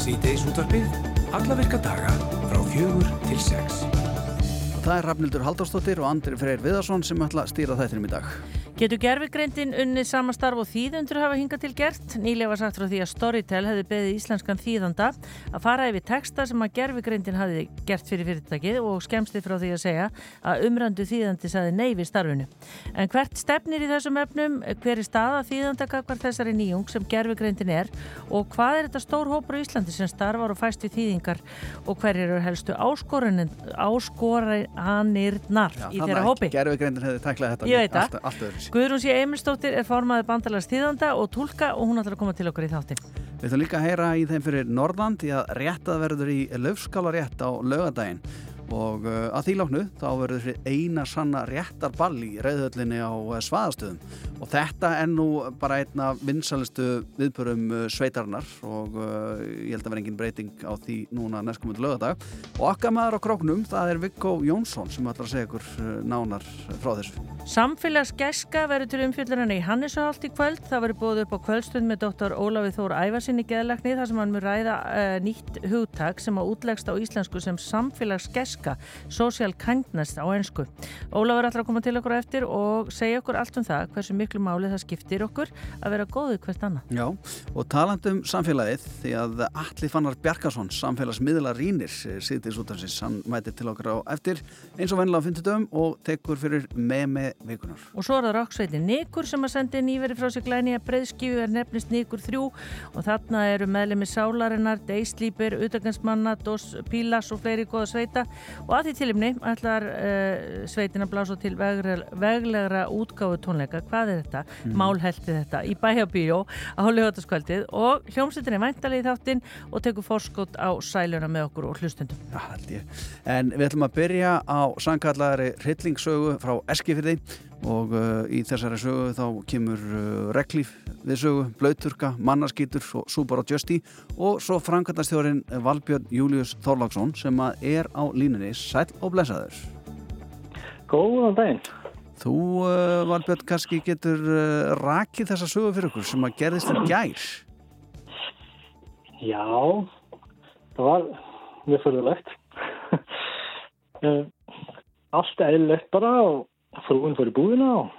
Síðdeis útvarpið, alla virka daga frá fjögur til sex. Það er Rafnildur Haldarsdóttir og Andri Freyr Viðarsson sem ætla að stýra þættinum í dag. Getur gerfigreindin unnið samastarf og þýðundur hafa hingað til gert? Nýlega var sagt frá því að Storytel hefði beðið íslenskan þýðanda að fara yfir texta sem að gerfigreindin hafi gert fyrir fyrirtækið og skemsti frá því að segja að umrandu þýðandi saði nei við starfinu. En hvert stefnir í þessum efnum, hver er staða þýðandakakvar þessari nýjung sem gerfigreindin er? Og hvað er þetta stór hópur í Íslandi sem starfar og fæst við þýðingar? Og hver eru helstu áskoranirnar í þeirra hópi? Guðrún sé Emilstóttir er formaði bandalars tíðanda og tólka og hún ætlar að koma til okkur í þáttin. Við ætlum líka að heyra í þeim fyrir Norðan því að réttað verður í löfskála rétt á lögadaginn og uh, að því láknu þá verður þessi eina sanna réttarball í reyðhöllinni á uh, svaðastöðum og þetta er nú bara einna vinsalistu viðbörum uh, sveitarnar og ég held að vera engin breyting á því núna næstkomundu lögadag og okkar maður á króknum það er Viggo Jónsson sem ætlar að segja ykkur nánar frá þessu. Samfélagsgeska verður til umfjöldurinn í Hannesahalt í kvöld. Það verður búið upp á kvöldstund með doktor Ólafið Þór Ævarsinni geðlekni þar sem hann mun ræða uh, nýtt hugtak sem á útlegst á íslensku sem samfélagsgeska, social kindness á ennsku. Ólafið er alltaf að koma til okkur eftir og segja okkur allt um það hversu miklu máli það skiptir okkur að vera góðið hvert annað. Já, og talandum samfélagið því að Alli Fannar Bjarkarsson, samfélagsmiðla rínir, sýttis út af síns, hann mætir til okkur á eftir eins og vennilega á fyndutöfum og tekur fyrir með með vikunar. Og svo er það Rokksveitin Nikur sem að sendi nýveri frá sig glæni að breyðskífu er nefnist Nikur 3 og þarna eru meðlemi Sálarinnar, Deislýpir, Utagansmanna, Dos Pílas og fleiri góða sveita og að því tilimni ætlar uh, sveitin að blása til veglegra, veglegra útgáfu tónleika. Hvað er þetta? Mm. Málhelti þetta í bæjabíjó á Hólihjótaskvöldið og hljómsveitin er væntalið í þáttinn og tekur fórskótt á sæluna með okkur og hlustundum. Ég. En við ætlum að byrja á sangkallari hryllingsögu frá Eskifirði og uh, í þessari sögu þá kemur uh, reglíf við sögu, blauturka, mannarskýtur og súbar á Justi og svo framkvæmastjórin Valbjörn Július Þorlagsson sem er á línunni. Sæl og blessaður. Góðan daginn. Þú uh, Valbjörn kannski getur uh, rakið þessa sögu fyrir okkur sem að gerðist í gær? Já það var mjög förðulegt uh, allt eðlilegt bara og frúin í búðina og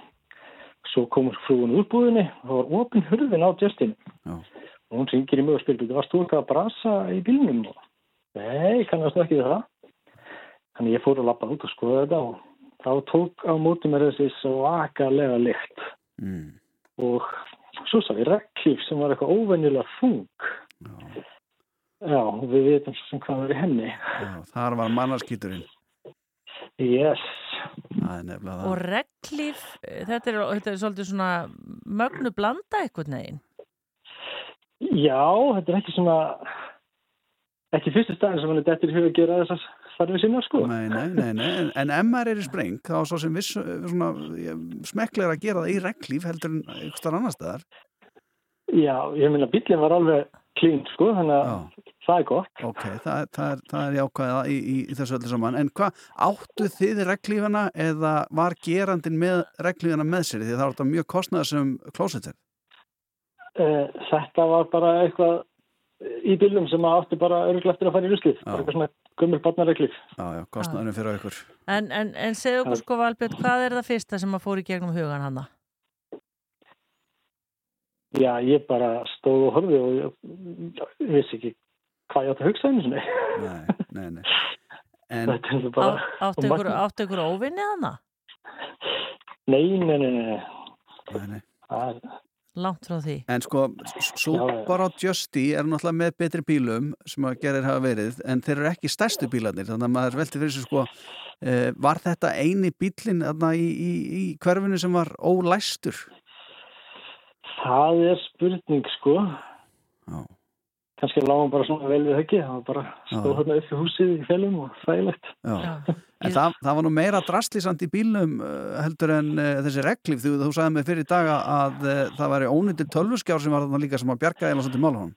svo komur frúin úr búðinni og það var ofin hurðin á Justin Já. og hún ringir í mig og spyrir, varst þú eitthvað að brasa í bílnum? Nei, kannast ekki það þannig ég fór að lappa út og skoða þetta og þá tók á móti mér þessi svakalega lykt mm. og svo sá ég reklíf sem var eitthvað óvenjulega þung Já. Já, við veitum svo sem hvað var í henni Já, þar var mannarskýturinn Yes Og reglíf, þetta er, þetta er svolítið svona mögnu blanda eitthvað neginn. Já, þetta er ekki svona ekki fyrstu staðin sem hann er dettir í huga að gera þessar þarfið sinna sko. Nei, nei, nei, nei. En, en ef maður er í spreng þá er svo sem viss, svona, smekklega að gera það í reglíf heldur en einhverstar annar staðar Já, ég meina bílinn var alveg klínt sko, þannig að það er gott. Ok, það, það, er, það er jákvæða í, í, í þessu öllu saman En hvað, áttu þið reglífana eða var gerandin með reglífana með sér því það var þetta mjög kostnæða sem klósetir Uh, þetta var bara eitthvað í bílum sem átti bara örgulega eftir að fara í. Bara eitthvað svona gömur barnareglið. Já, já, kostnæðinu fyrir ykkur En, en, en segðu okkur sko Valbjörn, hvað er það fyrsta sem að fór í gegnum hugan hana? Já, ég bara stóð og horfið og ég, ég vissi ekki hvað ég átti að hugsa einu sinni. Nei, nei, nei En, er Á, bara... áttu ykkur, áttu ykkur óvinnið hana? Nei, nei, nei, nei. nei, nei Það. Langt frá því. En sko, Super og Justy er náttúrulega með betri bílum sem að gerir hafa verið, en þeir eru ekki stærstu bílarnir, þannig að maður velti fyrir sig sko, uh, var þetta eini þarna í, í, í hverfinu sem var ólæstur? Það er spurning sko. Já, Kannski lágum bara svona vel við höggi. Það var bara stóð hérna upp í húsið í félum og þægilegt. En það, það var nú meira drastlísand í bílnum uh, heldur en uh, þessi reglif, þú, þú sagði mig fyrir í daga að uh, það væri ónýttir tölvuskjár sem var þarna líka sem að bjarga eða svolítið málhóðum.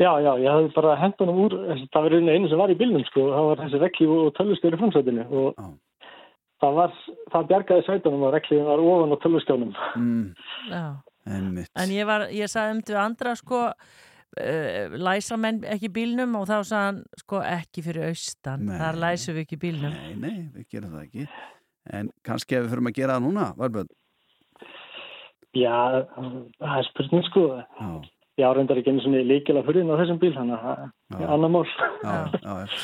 Já, já, ég hafði bara hendunum úr, það var einu sem var í bílnum sko, það var þessi reklíf og tölvustjóri framsveitinu og Já. það var, það bjargaði sveitunum og reklífin var ofan á tölvustjónum. mm, Já. Einmitt. En ég, var, ég sagði um til andra sko uh, læsa menn ekki bílnum? Og þá sagði hann sko ekki fyrir austan. Nei. þar læsum við ekki bílnum. Nei, nei, við gerum það ekki. En kannski ef við fyrum að gera það núna, Valbjörn? Já, það er spurning sko, Já, já, reyndar ekki einu svona líkilega fyrir á þessum bíl, þannig að það Já. er annar mál.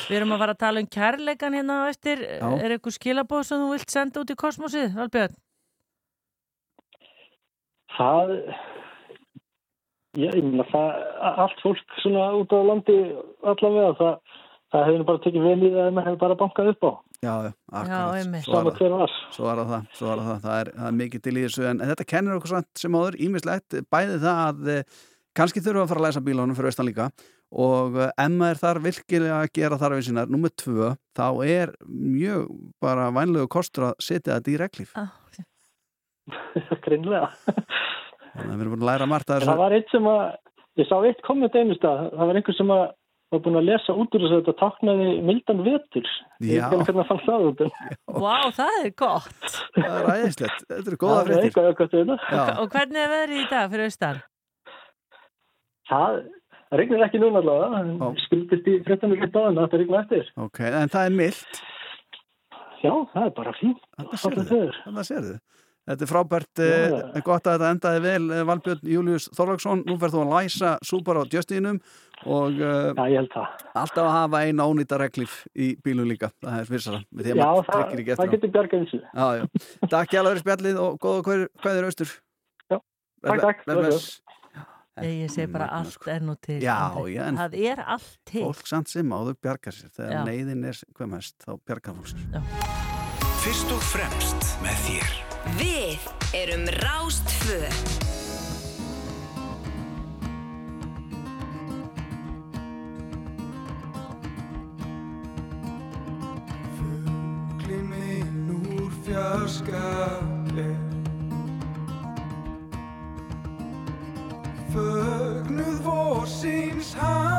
Við erum að fara að tala um kærleikan hérna á eftir. Já. er eitthvað skilabóð sem þú vilt senda út í kosmosið, Valbjörn? Það, ég meina það, allt fólk svona út á landi allavega, það, það hefur nú bara tekið vel í það að maður hefur bara bankað upp á, Já, akkurat. Svo sama það. var. Svo er það, svo er það, það er, það er mikið til í þessu en, en þetta kennir okkur samt sem áður ímislegt, bæði það að eh, kannski þurfum að fara að læsa bílánum fyrir austan líka og eh, ef maður þarf virkilega að gera þarfið sínar, nummið tvö þá er mjög bara vænlegu kostur að setja þetta í reglíf Ah, Greinlega. þannig að við erum búin að læra margt að Það var eitt sem að, ég sá eitt komment einu stað, það var einhver sem að var búin að lesa út úr þess að þetta taknaði mildan vetur. Ég veit hvernig það fann það út. Vá, það er gott það er æðislegt, þetta Það er þetta. Já, Og hvernig er veðrið í dag fyrir austan? Það það regnir ekki núna allavega, skuldist í fréttanum gett á en það regna eftir. ok, en það er mildt Já, það er bara. Þetta Fallegt sérðu, veður. þetta sérðu Þetta er frábært, eh, gott að þetta endaði vel eh, Valbjörn Július Þorlagsson, nú verður þú að læsa súpar á djöstinum og uh, Já, ég held það. alltaf að hafa eina ónýta reglif í bílum líka, það er vissara með því að Já, það, það getur já, takk hjá fyrir spjallið og góða hvað, hvað er austur. Já, takk, takk. Ég, ég segi bara allt sko. er nú til Já, Andri. já, en- Það er allt til. Fólk samt sem áður bjargar sér. Þegar Já. neyðin er hvað mest, þá bjargar fólk sér. Fyrst og fremst með þér Við erum Rástfö Fuglinn minn úr fjarska er Fögnuð vorsins handa mér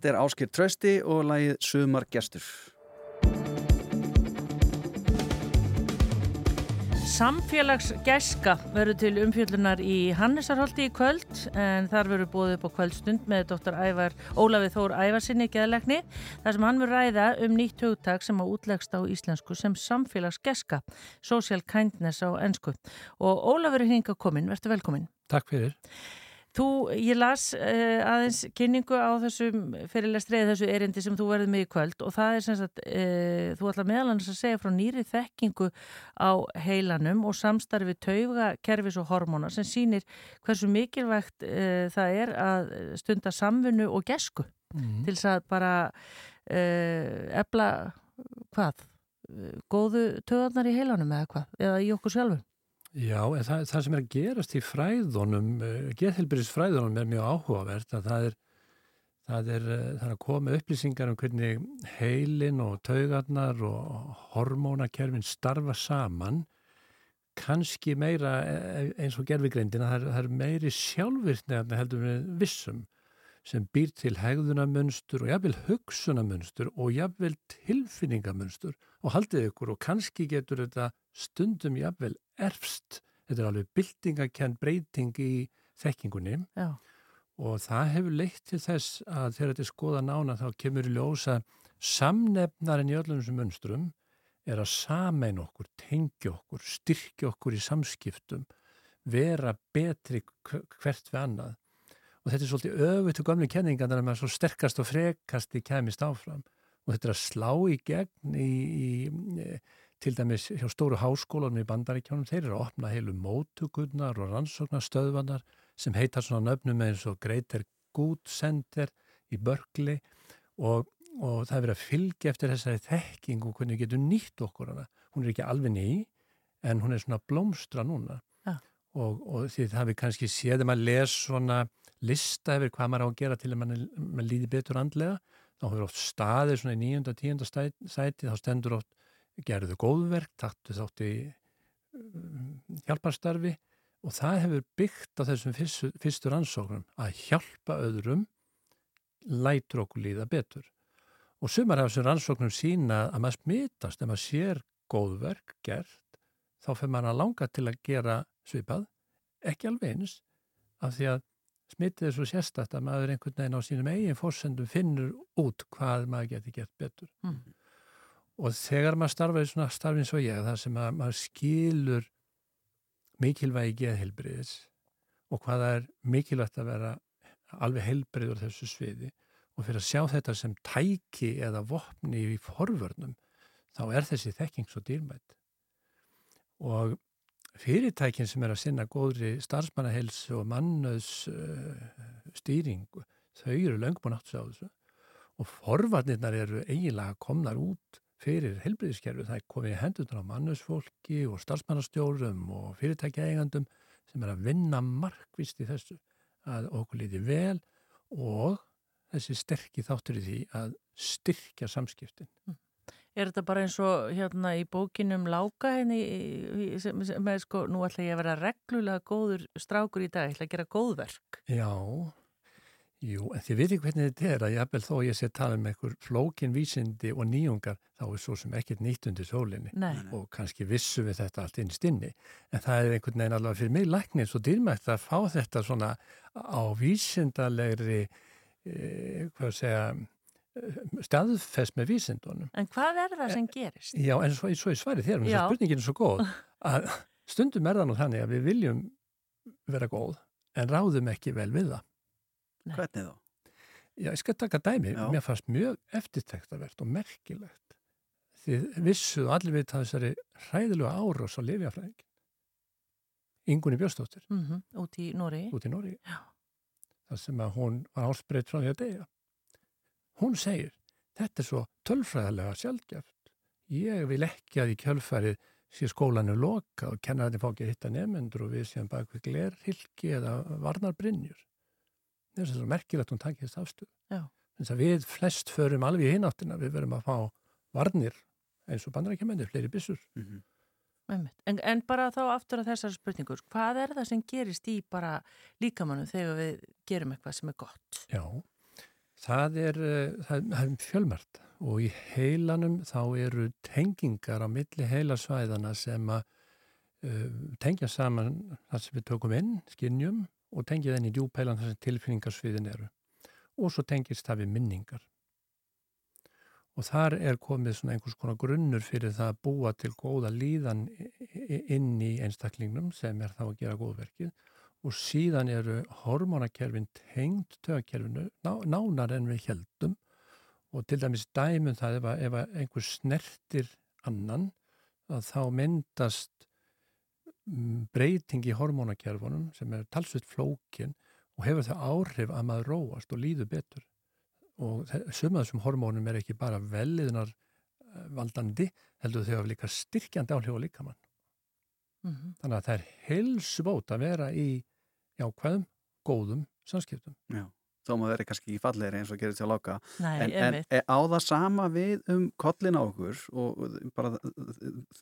Þetta er Áskir Trausti og lagið Sumar Gestur. Samfélagsgæska verður til umfjöllunar í Hannesarholti í kvöld en þar verður búið upp á kvöldstund með Dr. Ævar, Ólafið Þór Ævarsinni geðlegni þar sem hann verður ræða um nýtt hugtak sem á útlegst á íslensku sem samfélagsgæska, social kindness á ennsku og Ólafur er hinga komin, verður velkomin. Takk fyrir. Þú, ég las uh, aðeins kynningu á þessum fyrirlestrið þessu erindi sem þú verður með í kvöld og það er sem sagt, uh, þú ætla meðalans að segja frá nýri þekkingu á heilanum og samstarfi tauga, kerfis og hormóna sem sýnir hversu mikilvægt uh, það er að stunda samfunnu og gesku Mm. til þess að bara ebla hvað? Góðu töðarnar í heilanum eða hvað? Eða í okkur sjálfum? Já, en það, það sem er að gerast í fræðunum, geðhelbyrjus fræðunum er mjög áhugavert að það er, það er, eh, það er að koma upplýsingar um hvernig heilin og taugarnar og hormónakerfin starfa saman kannski meira eh, eins og gerfigreindina, það það er meiri sjálfvirkni en heldur við vissum sem býr til hegðunamunstur og jafnvel hugsunamunstur og jafnvel tilfinningamunstur og haldið ykkur og kannski getur þetta stundum jafnvel erfst. Þetta er alveg byltingakend breyting í þekkingunni Já. og það hefur leitt til þess að þegar þetta er skoða nána þá kemur í ljósa samnefnarinn í öllum þessum munstrum er að samein okkur, tengja okkur, styrkja okkur í samskiptum, vera betri hvert við annað og þetta er svolítið öfut og gamlu kenningan þannig að maður svo sterkast og frekast í kemist áfram og þetta er að slá í gegn í, í til dæmis hjá stóru háskólanum í bandaríkjónum, þeir eru að opna heilu mótugunnar og rannsóknarstöðvanar sem heitar svona nöfnum eins og Greater Good Center í Berkeley og, og það er verið að fylgja eftir þessari þekking og hvernig getur nýtt okkur hana. Hún er ekki alveg ný en hún er svona blómstra núna ja. og, og því það við kannski séðum að lesa svona lista yfir hvað maður á að gera til að mann, líði betur andlega þá hefur oft staðið svona í nýjunda, tíunda sæti, þá stendur oft gerðu góðverk, taktu þátt í um, hjálparstarfi og það hefur byggt á þessum fyrstu, fyrstu rannsóknum að hjálpa öðrum lætur okkur líða betur. Og sumar af þessum rannsóknum sína að maður smitast, ef maður sér góðverk gert, þá fyrir maður að langa til að gera svipað, ekki alveg eins, af því að smitið er svo sérstætt að maður einhvern veginn á sínum eigin fórsendum finnur út hvað maður geti gert betur. Mm. Og þegar maður starfa í svona starfin svo ég, það sem að maður skilur mikilvægi geðheilbriðis og hvað er mikilvægt að vera alveg heilbriður þessu sviði og fyrir að sjá þetta sem tæki eða vopni í forvörnum, þá er þessi þekking svo dýrmætt. Og fyrirtækin sem er að sinna góðri starfsmannahelsu og mannöðs uh, stýringu, þau eru löngbúin átt á þessu og forvarnirnar eru eiginlega komnar út fyrir helbriðiskerfi. Það er komið í hendunar á mannöðsfólki og starfsmannastjórum og fyrirtækjaegandum sem er að vinna markvist í þessu að okkur líti vel og þessi sterkir þáttur í því að styrkja samskiptin. Mm. Er þetta bara eins og hérna í bókinum Láka henni sem er sko, nú ætla ég að vera reglulega góður strákur í dag, ég ætla að gera góðverk. Já, jú, en þið veitir hvernig þetta er að ég eppel þó ég sé tala um einhver flókin vísindi og nýjungar, þá er svo sem ekkert nýtt undir sólinni Nei. og kannski vissu við þetta allt inn í stinni, en það er einhvern veginn alveg fyrir mig læknir svo dýrmætt að fá þetta svona á vísindalegri, eh, hvað segja, staðfest með vísindunum. En hvað er það sem gerist? Já, en svo, svo ég svari þér, þess að spurningin er svo góð að stundum er það nú þannig að við viljum vera góð en ráðum ekki vel við það. Nei. Hvernig þá? Já, ég skal taka dæmi. Já. Mér fannst mjög eftirtektavert og merkilegt. Þið vissuðu allir við þessari hræðilega árás á lifjafræðingin. Ingunni Björnstóttir, Mm -hmm. Út í Nóri? út í Nóri. Já. Það sem að hún var ásbreytt frá því að deyja. Hún segir, þetta er svo tölfræðilega sjálfgeft. Ég vil ekki að í kjölfarið sé skólanu loka og kennarinn fá ekki að hitta nefnendur og við séum bak við glerhylki eða varnarbrynjur. Það er svo merkilegt hún takið þess afstöð. Að við flest förum alveg í hináttina, við verum að fá varnir eins og bandarækjumennir, fleiri byssur. Mm -hmm. En, en bara þá aftur að þessar spurningur, hvað er það sem gerist í bara líkamannu þegar við gerum eitthvað sem er gott? Já, Það er, uh, það, það er fjölmært og í heilanum þá eru tengingar á milli heilasvæðana sem að uh, tengja saman það sem við tökum inn, skinnjum og tengja þenni í djúpeilan þar sem tilfinningarsviðin eru. Og svo tengist það við minningar. Og þar er komið svona einhvers konar grunnur fyrir það að búa til góða líðan inn í einstaklingnum sem er þá að gera góðverkið og síðan eru hormonakerfin tengd tögakerfinu ná, nánar en við heldum og til dæmis dæmum það ef, ef einhver snertir annan að þá myndast breyting í hormonakerfunum sem er talsveit flókin og hefur það áhrif að maður róast og líður betur og sumað þessum hormónum er ekki bara veliðunar eh, valdandi, heldur þau að líka styrkjandi áhrif á líkamann. Mm -hmm. Þannig að það er heilsvót að vera í jákvæðum, góðum samskiptum. Já þó maður verið kannski í falleiri eins og gerir til að láka. En, en er á það sama við um kollin á okkur og bara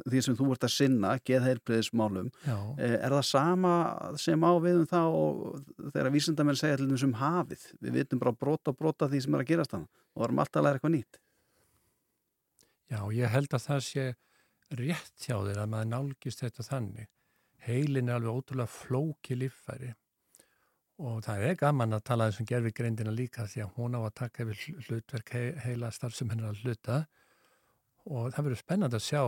því sem þú ert að sinna geðheilbriðismálum eh, er það sama sem á við um það og þegar vísindamenn segja til þessum hafið. Við vitum bara brota brota því sem er að gerast þannig og varum alltaf að læra eitthvað nýtt. Já, ég held að það sé rétt hjá þér að maður nálgist þetta þannig. Heilin er alveg ótrúlega flóki líffæri og það er gaman að tala þessum gerfi greindina líka því að hún á að taka yfir hlutverk he heila starfsum hennar að hluta og það verður spennand að sjá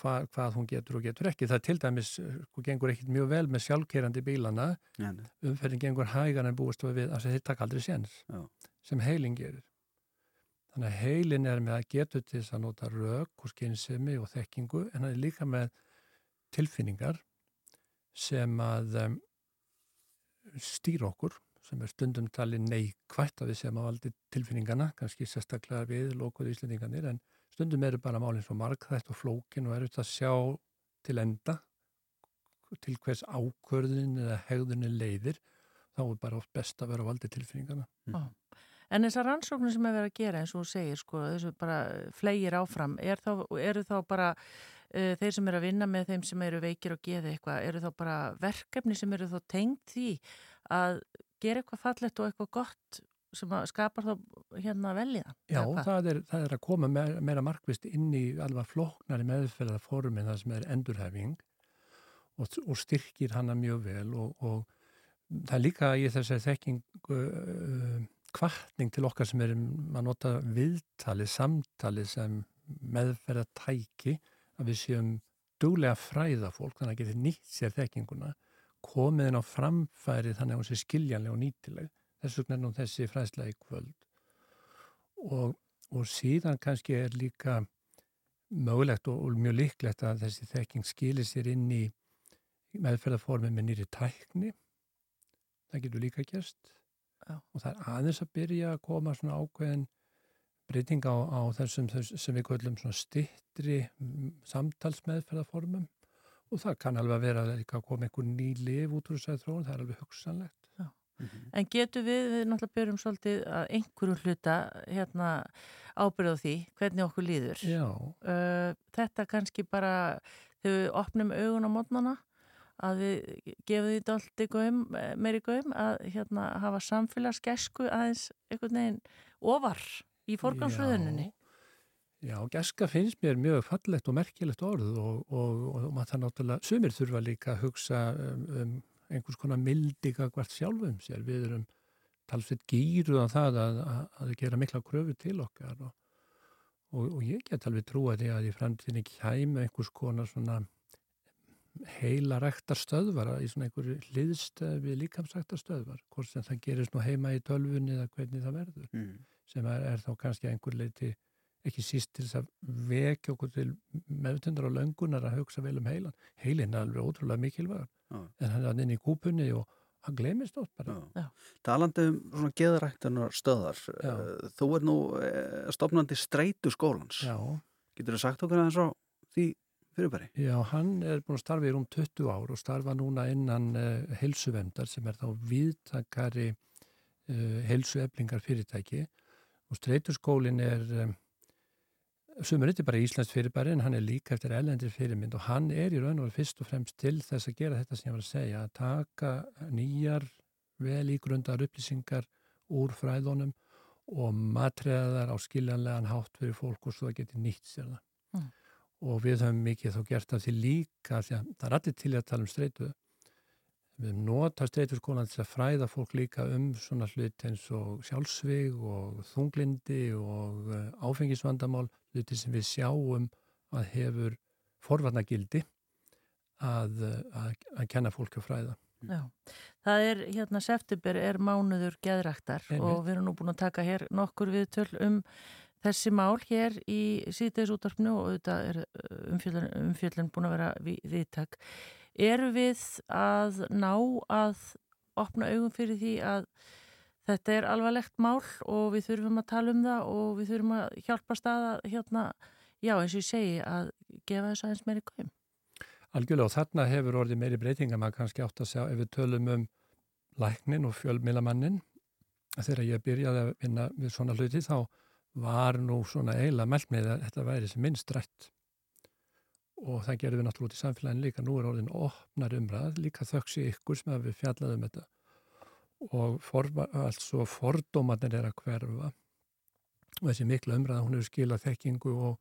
hva, hvað hún getur og getur ekki. Það til dæmis, hún gengur ekkit mjög vel með sjálfkerandi bílana, umferðin gengur hægan en búist við að þeir taka aldrei séns sem heilin gerir. Þannig að heilin er með að getur til þess að nota rauk og skynsemi og þekkingu en það er líka með tilfinningar sem að um, stýra okkur sem er stundum talið neikvægt að við séum á aldi tilfinningana, kannski sérstaklega við lókuðu íslendinganir, en stundum eru bara málinn svo margþætt og flókin og eru þetta að sjá til enda til hvers ákvörðin eða hegðunni leiðir, þá er bara oft best að vera á aldi tilfinningana. Mm. En þessar rannsóknir sem er verið að gera eins og þú segir, sko, þessu bara flegir áfram, er þá, eru þá bara uh, þeir sem eru að vinna með þeim sem eru veikir og geða eitthvað, eru þá bara verkefni sem eru þá tengt því að gera eitthvað fallett og eitthvað gott sem skapar þá hérna velja? Já, það er, það er að koma meira, meira markvist inn í alveg floknari meðferðarformin það sem er endurhefing og, og styrkir hana mjög vel og, og það er líka í þessari þekking uh, kvartning til okkar sem er að nota viðtali, samtali sem meðferðartæki að við séum duglega fræða fólk þannig að geti nýtt sér þekkinguna komið inn á framfæri þannig að hún sé skiljanlega og nýtileg. Þess vegna er nú þessi fræðslega í kvöld. Og, og síðan kannski er líka mögulegt og, og mjög líklegt að þessi þekking skilir sér inn í meðferðarformi með nýri tækni. Það getur líka gerst Já. og það er aðeins að byrja að koma svona ákveðin breyting á, á þessum sem við kallum stittri samtalsmeðferðarformum og það kann alveg að vera að koma einhver ný liv út úr þessari þróun, það er alveg hugsanlegt. Mm -hmm. En getur við, við náttúrulega byrjum svolítið að einhverju hluta hérna, ábyrða því hvernig okkur líður. Uh, þetta kannski bara þegar við opnum augun á mótnana að við gefum því daldi gaum, meiri gaum að hérna, hafa samfélagsgesku aðeins einhvern veginn ofar í forgansröðuninni. Já, geska finnst mér mjög fallegt og merkilegt orð og, og, og maður það náttúrulega, sumir þurfa líka að hugsa um, um einhvers konar mildiga hvert sjálfum sér. Við erum talsveit gýruð á það að, að, að gera mikla kröfu til okkar og, og ég get alveg trúa því að í framtíðinni kæmi einhvers konar svona heila rektar stöðvar í svona einhverju liðstöð við líkamsrektar stöðvar, hvort sem það gerist nú heima í tölfunni eða hvernig það verður. Mm sem er, er þá kannski einhver leiti ekki síst til þess að vekja okkur til meðtundar og löngunar að hugsa vel um heilan. Heilin er alveg ótrúlega mikilvægur Já. en hann er inn í kúpunni og hann glemist ótt bara. Talandi um svona geðræktunar stöðar Já. Eh, þú er nú eh, stopnandi streitu skólans. Já. Getur þú sagt okkur aðeins á því fyrirbæri? Já, hann er búin að starfa í rúm 20 ár og starfa núna innan uh, eh, helsuvendar sem er þá viðtakari uh, helsueflingar fyrirtæki og streyturskólin er um, sumur þetta er bara Íslands fyrirbæri en hann er líka eftir ellendir fyrirmynd og hann er í raun og fyrst og fremst til þess að gera þetta sem ég var að segja að taka nýjar vel ígrundar upplýsingar úr fræðunum og matreða þær á skiljanlegan hátt fyrir fólk og svo það geti nýtt sér það. Mm. Og við höfum mikið þá gert af því líka, því að það er allir til að tala um streitu. Við nota streiturskólan til að fræða fólk líka um svona hlut eins og sjálfsvig og þunglindi og eh, áfengisvandamál, hluti sem við sjáum að hefur forvarnagildi að, að, að kenna fólk að fræða. Já, það er hérna september er mánuður geðræktar og við erum nú búin að taka hér nokkur viðtöl um þessi mál hér í síðdegisútarpnu og auðvitað er umfjöldin, umfjöldin búin að vera við, viðtak. Eru við að ná að opna augum fyrir því að þetta er alvarlegt mál og við þurfum að tala um það og við þurfum að hjálpa staða hérna, já eins og ég segi að gefa þess aðeins meiri gæm? Algjörlega og þarna hefur orðið meiri breytinga maður kannski átt að segja ef við tölum um læknin og fjölmilamannin þegar ég byrjaði að vinna við svona hluti þá var nú svona eiginlega meld með að þetta væri sem minnst rætt. Og það gerðum við náttúrulega út í samfélagin líka. Nú er orðin opnar umræð líka þöksi ykkur sem við fjallaðum þetta. Og for, altså fordómanir er að hverfa. Og þessi miklu umræð hún hefur skilað þekkingu og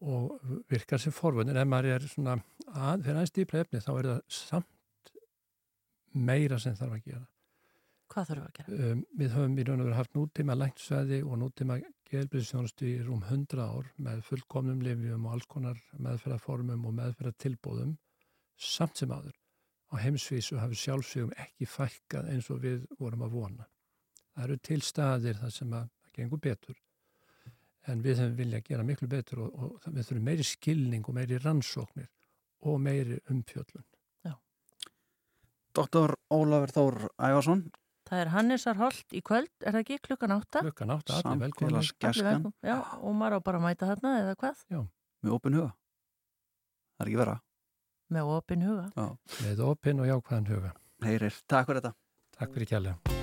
og virkar sem forvöndin ef maður er svona að fyrir aðeins dýpla efni þá er það samt meira sem þarf að gera Hvað þarf að gera? Um, við höfum í raun og verið haft nútíma længsveði og nútíma geðelbríðsjónustu í rúm 100 ár með fullkomnum lifjum og alls konar meðferðarformum og meðferðartilbóðum samt sem aður á heimsvísu hafi sjálfsögum ekki fælkað eins og við vorum að vona það eru til staðir þar sem að gengur betur en við hefum viljað gera miklu betur og, og við þurfum meiri skilning og meiri rannsóknir og meiri umfjöllun. Já. Doktor Ólafur Þór Ævarsson. Það er Hannesar Holt í kvöld, er það ekki klukkan átta? Klukkan átta, allir velkomin. Samfélagsgeskan. Já, og maður á bara að mæta þarna eða hvað? Já. Með opin huga. Það er ekki vera. Með opin huga. Já. Með opin og jákvæðan huga. Heyrir, takk fyrir þetta. Takk fyrir kjærlega.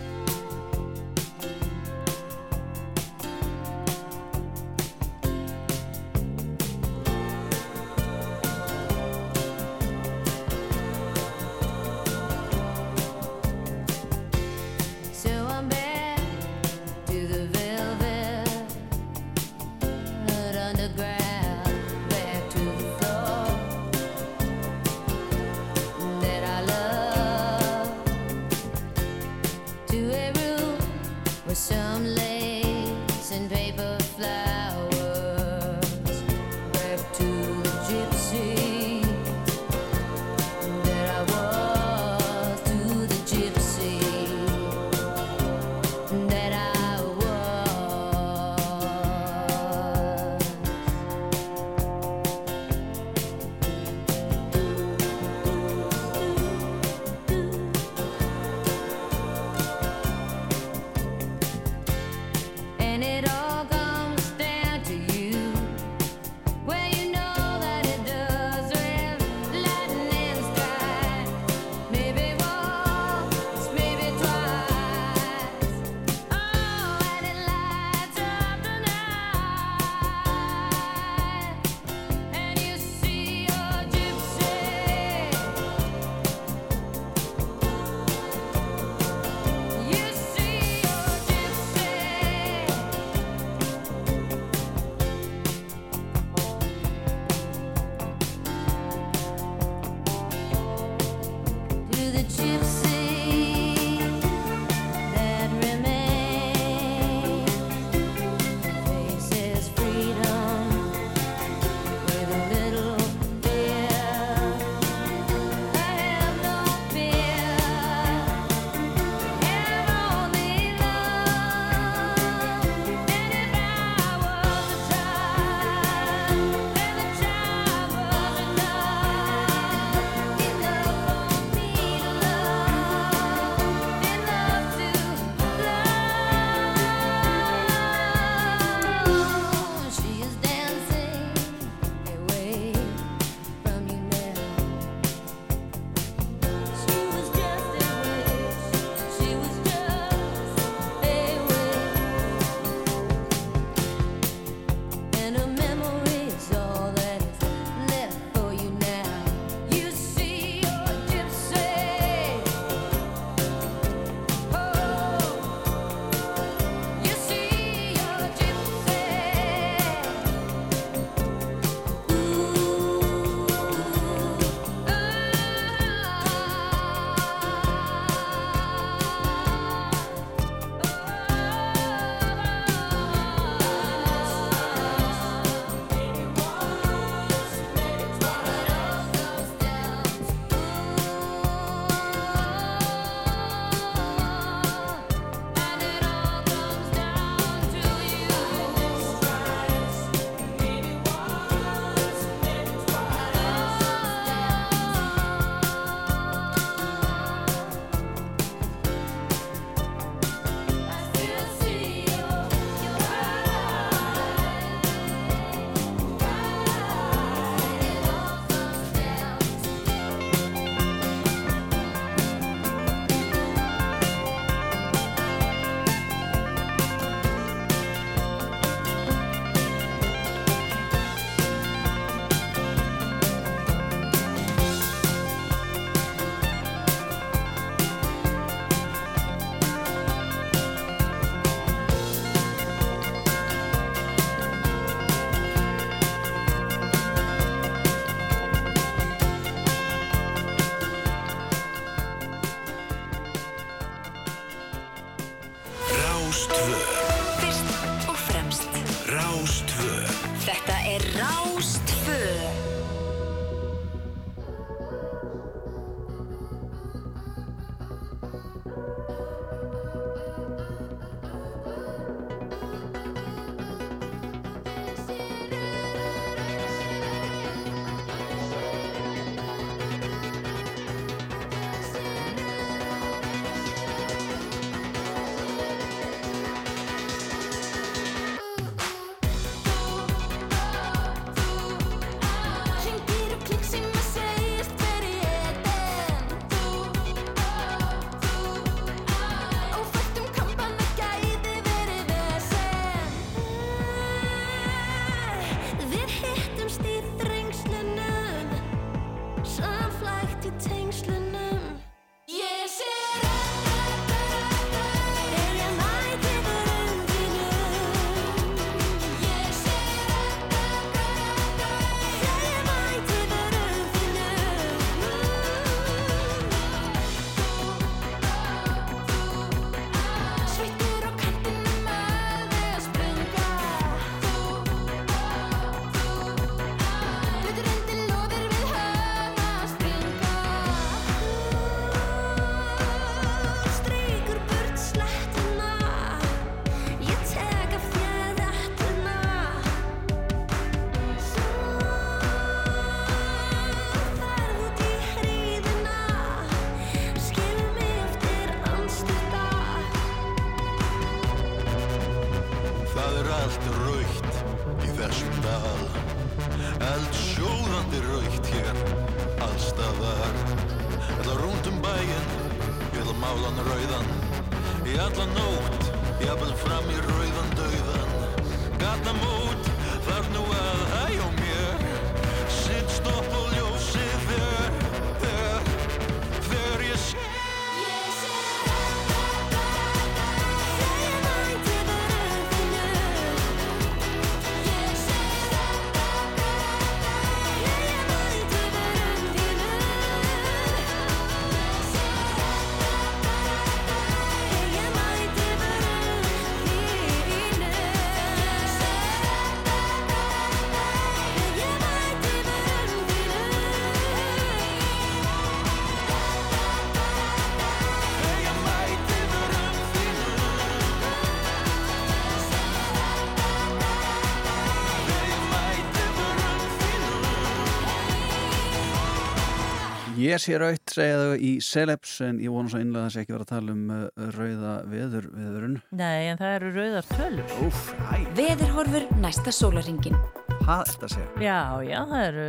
Ég sé raut, segja þau í Celebs en ég vona svo innlega að það sé ekki verið að tala um uh, rauða veður, veðurinn. Nei, en það eru rauðar tölur. Úf, hæ, Veðurhorfur næsta sólaringin hvað er þetta að segja? Já, já, það eru,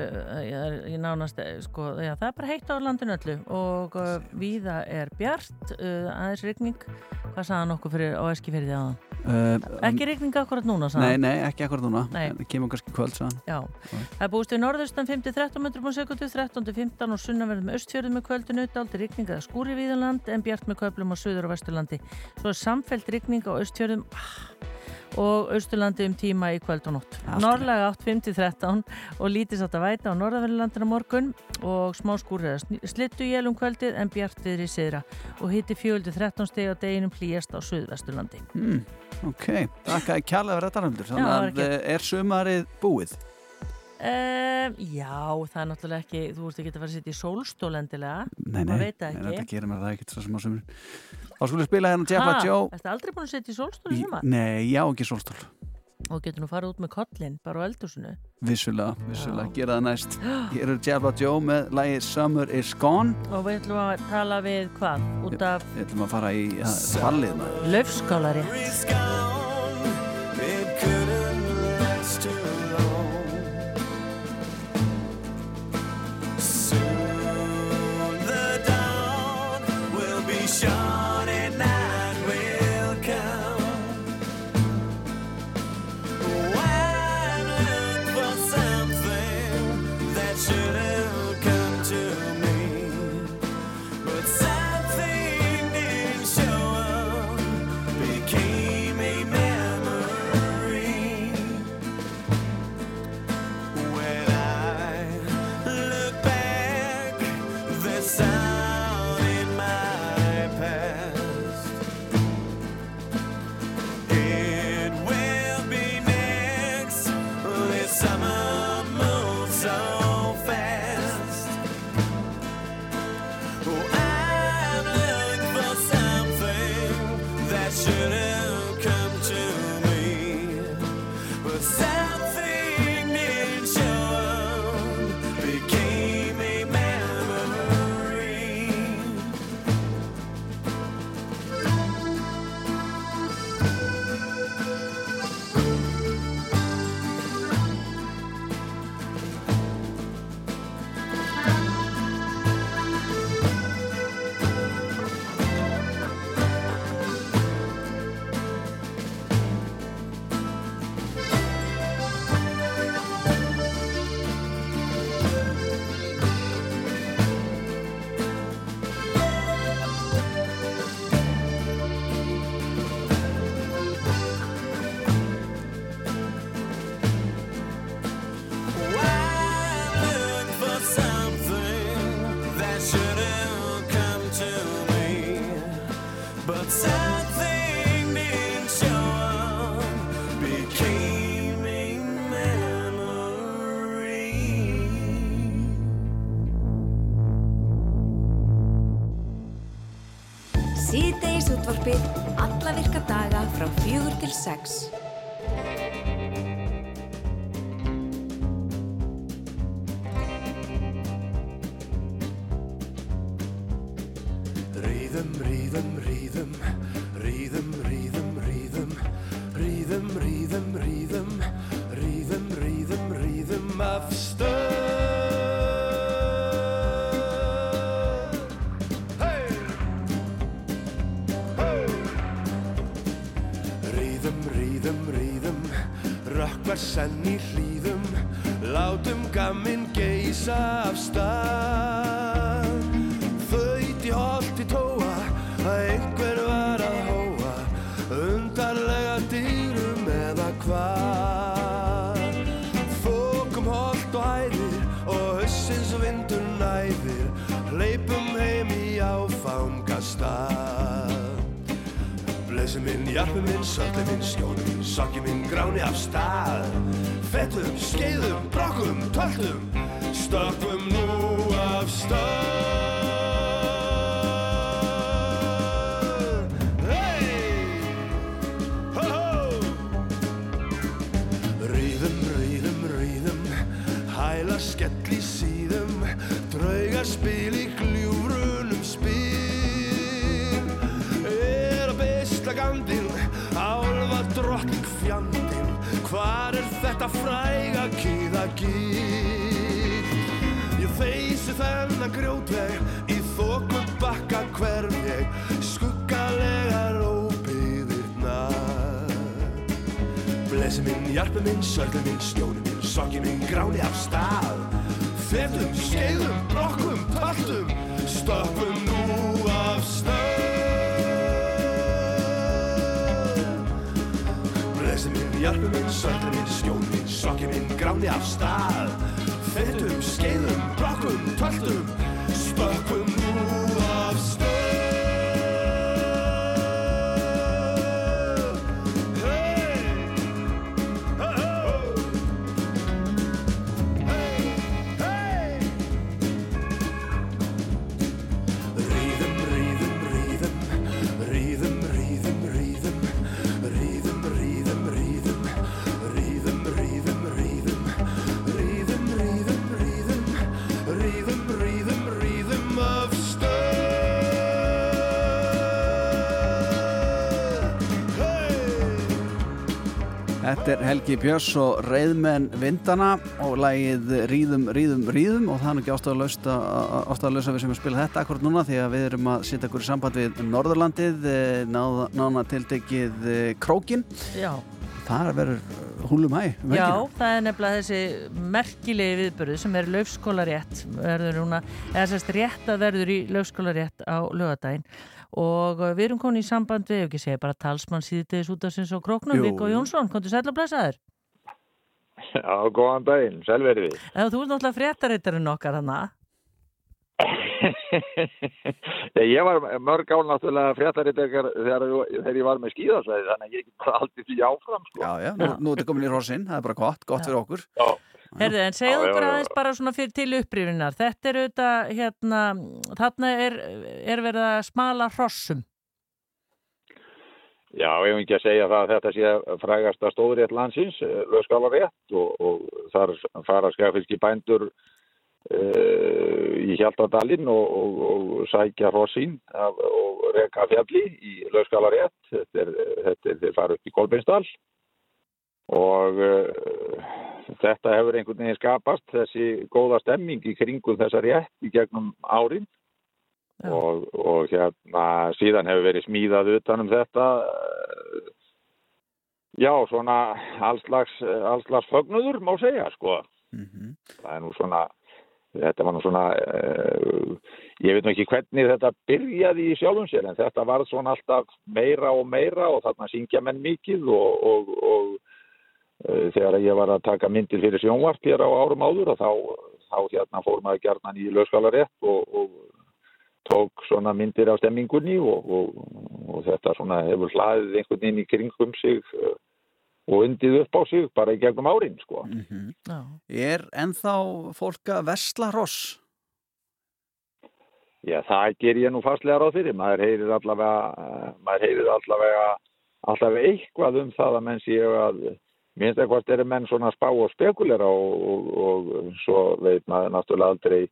ég er í nánast, eh, sko, já, það er bara heitt á landinu öllu og uh, víða er bjart, uh, aðeins rigning, hvað sagði hann okkur fyrir á Eskifyrði áðan? Uh, Ekki rigning akkurat núna, sagði Nei, nei, ekki akkurat núna. Nei. En Það kemur kannski kvöld, sagðan. Já, það búist við norðaustan 5-13 metrum á sekundu, 13-15 og sunnanverðum östfjörðum með kvöldinu, daldi rigning eða skúri víðanland en bjart með köflum á söður og vesturlandi. Svo er samfelt rigning á östfjörðum ah, og austurlandi um tíma í kvöld og nótt. Í Norrlega 8 5-13 og lítið sátt að væta á norðaverðurlandina morgun og smá skúri eða slittu jél um kvöldið en bjart viðri siðra og hitti 4-13 steg á deginum hlýjast á söðvesturlandi. Mm, ok, þakka að kjærlega verið þetta röndur. Já, Þannig það var að er sumarið búið? Um, já, það er náttúrulega ekki, þú ert ekki að fara að sitja í sólstól endilega. Nei, nei, Maður það þetta gerir mér það ekkert svo sem á sumur. Þá skulum við spila hérna Jabba Ha, Joe. Ertu aldrei búin að setja í sólstóli Í- sumar? Nei, já, ekki sólstól. Og getur nú farið út með kollin, bara á eldhúsinu. Vissulega, vissulega, Já. gera það næst. Hér er Jabba Joe með lagi Summer is Gone. Og við ætlum að tala við hvað? Út af Við ætlum að fara í ja, ballið frá fjögur til sex. Sokki minn, gráni af stað. Fettum, skeiðum, brokkum, töltum, stökkum Sörðuninn, snjóðuninn, sokkininn gráni af stað. Fettum, skeiðum, blokkum, pöllum Stöppum nú af stað. Breðsiminn, hjálpuminn, sörðuninn, snjóðuninn, sokkininn gráni af stað. Fettum, skeiðum, blokkum, pöllum Stöppum Þetta er Helgi Björns og Reyðmenn Vindana og lagið Ríðum, Ríðum, Ríðum og það er ekki að við sem að spila þetta akkurat núna því að við erum að setja okkur í samband við Norðurlandið, eh, nána tiltekið eh, Krókin. Já, Það verður húlum hæ. um Já, það er nefnilega þessi merkilegi viðbörðu sem er laufskólarétt verður núna, eða sérst rétt að verður í laufskólarétt á lögadaginn og uh, við erum komin í samband við, ekki segja bara talsmann síðdeis út af sinns og króknum, Jú. Viggo Jónsson, komdu sæl og blessaður. Já, góðan daginn, selveri við. Eða þú ert náttúrulega fréttarittarinn okkar hana. ég var mörg ál náttúrulega fréttarittekar þegar, þegar ég var með skíðasvæði, þannig að ég get bara aldrei því áfram, sko. Já, já, nú, nú er þetta komin í rosin, það er bara gott, gott fyrir okkur. Já. Herðu, en segðu okkur aðeins bara svona fyrir til upprifinar. Þetta er auðvitað, hérna, þarna er, er verið að smala hrossum. Já, ef ekki að segja það að þetta sé frægasta stóðrétt landsins, lögskálarétt og, og þar fara skafilski bændur uh, í Hjaltadalinn og, og, og sækja hrossín og reka fjalli í lögskálarétt. Þetta er, þetta er, þeir fara upp í Kolbeinsdal og uh, þetta hefur einhvern veginn skapast, þessi góða stemming í kringum þessa rétt í gegnum árin. Og, og hérna síðan hefur verið smíðað utan um þetta eh, já, svona allslags, allslags fögnuður má segja, sko. Það er nú svona þetta var nú svona uh, ég veit nú ekki hvernig þetta byrjaði í sjálfum sér en þetta var svona alltaf meira og meira og þarna syngja menn mikið og, og, og þegar ég var að taka myndir fyrir sjónvart hér á árum áður og þá, þá hérna fór maður gjarnan í lögskalarétt og, og tók svona myndir af stemmingunni og, og, og þetta svona hefur hlaðið einhvern veginn í kringum sig uh, og undið upp á sig bara í gegnum árin sko. Já. Er ennþá fólk að vesla hross? Já, það ger ég nú fastlega ráð fyrir. Maður heyrir allavega, uh, maður heyrir allavega, allavega eitthvað um það að menn séu að minnst eitthvað eru menn svona spá og spekulera og, og, og svo veit maður náttúrulega aldrei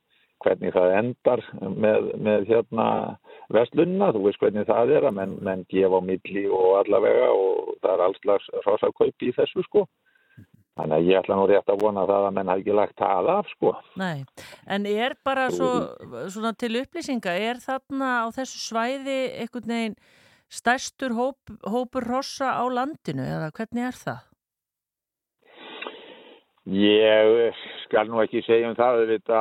hvernig það endar með, með hérna vestlunna, þú veist hvernig það er að menn, menn gefa á milli og allavega og það er alls slags rosakaup í þessu sko. Þannig að ég ætla nú rétt að vona það að menn hafi ekki lagt það af sko. Nei, en er bara svo, svona til upplýsinga, er þarna á þessu svæði einhvern veginn stærstur hóp, hópur rossa á landinu eða hvernig er það? Ég skal nú ekki segja um það, þetta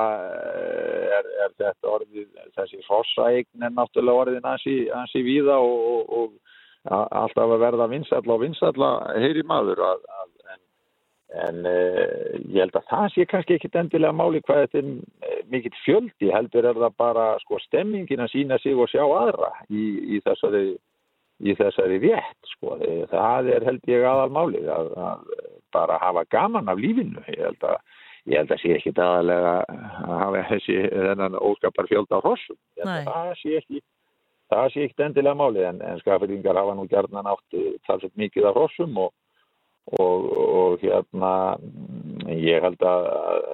er, er þetta orðið, þessi fossaegn er náttúrulega orðin ansi, víða og, og, og alltaf að verða vinsalla og vinsalla heyri maður að, að, en, en uh, ég held að það sé kannski ekkit endilega máli hvað þetta er eh, mikill fjöldi, heldur er það bara sko stemmingin að sína sig og sjá aðra í, í þessari í þessari rétt sko. það er held ég aðal málið að, að bara hafa gaman af lífinu. Ég held að ég held að sé ekki aðalega að hafa þessi þennan óskapar fjölda á hrossum. Að það sé ekki það sé ekki endilega málið en, en skafirringar hafa nú gjarnan átt talsett mikið af hrossum og, og, og hérna ég held að að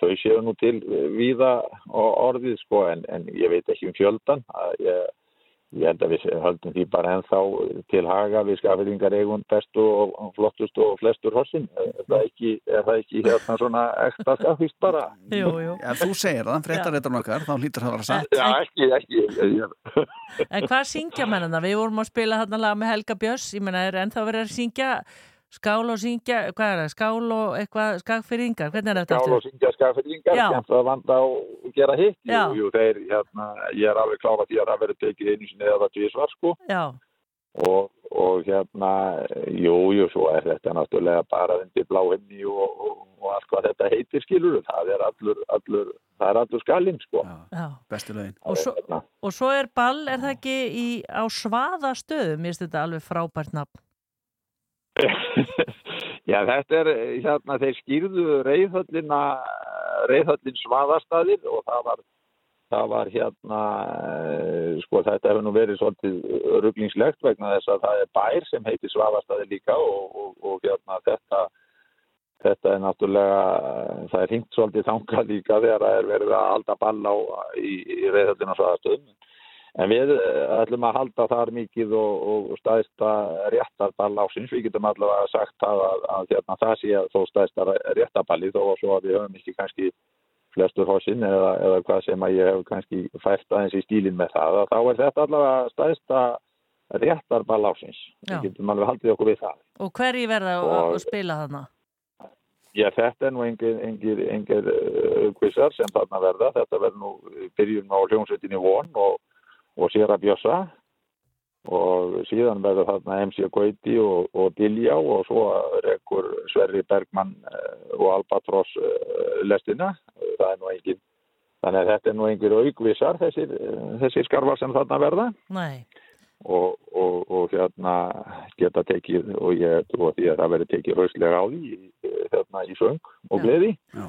þau séu nú til víða orðið sko en, en ég veit ekki um fjöldan að ég Ég held að við höldum því bara ennþá til haga við skafirringar eigum bestu og flottustu og flestur hossin. Er það ekki, er það ekki hérna svona ekta skafist bara? Jú, jú. Ef þú segir það, fréttaréttan okkar, þá hlýtur það að vera satt. Já, ekki, ekki. En hvað syngja mennina? Við vorum að spila þarna lag með Helga Björns, ég menna er ennþá verið að syngja skál og syngja, hvað er það, skál og eitthvað skagfyrringar, hvernig er þetta skál og syngja skafirringar, Já. skemmt að vanda og gera hitt. Jú, jú, þeir, hérna, ég er alveg klára því að það verið tekið einu sinni eða tvísvar, sko. Já, Og, og hérna, jú, jú, svo er þetta náttúrulega bara undir bláhenni og, og, og allt hvað þetta heitir, skilur. Það er allur, allur, það er allur skalinn, sko. já. Bestu lögin. Og svo, Hérna. og svo er ball, er það ekki í, á svaða stöðum, mér finnst þetta alveg frábært nafn. Já, þetta er, hérna, þeir skýrðu reyðhöllina, reyðhöllin svaðastaðir og það var, það var hérna, eh, sko þetta hefur nú verið svolítið rugglingslegt vegna þess að það er bær sem heitir svaðastaðir líka og, og, og hérna þetta, þetta er náttúrulega, það er hringt svolítið þangað líka þegar það er verið að halda ball á í, í reyðhöllina svaðastöðum. En við eh, ætlum að halda þar mikið og, og staðista réttarball ásins. Við getum allavega sagt það að, að hérna, það sé að þó staðista réttarballi þó að svo að við höfum ekki kannski flestur hossin eða, eða hvað sem að ég hef kannski fært aðeins í stílinn með það. Að þá er þetta allavega staðista réttarball ásins. Við getum alveg haldið okkur við það. Og hverji verða að, Og- að spila þarna? Já, þetta er nú engir, uh, quizar sem þarna verða. Þetta verður nú byrjun á hljómsveitinni von og, og Sera Bjössa og síðan verður þarna MC Gauti og, og Dilljá og svo rekkur Sverri Bergmann uh, og Albatross uh, lestina. Það er nú engin, þannig að þetta er nú engir aukvisar þessir, uh, þessir skarvar sem þarna verða Nei, og, og, og hérna geta tekið og ég trú að því að það verður tekið hauslega á því hérna í söng og Já. gleði Já.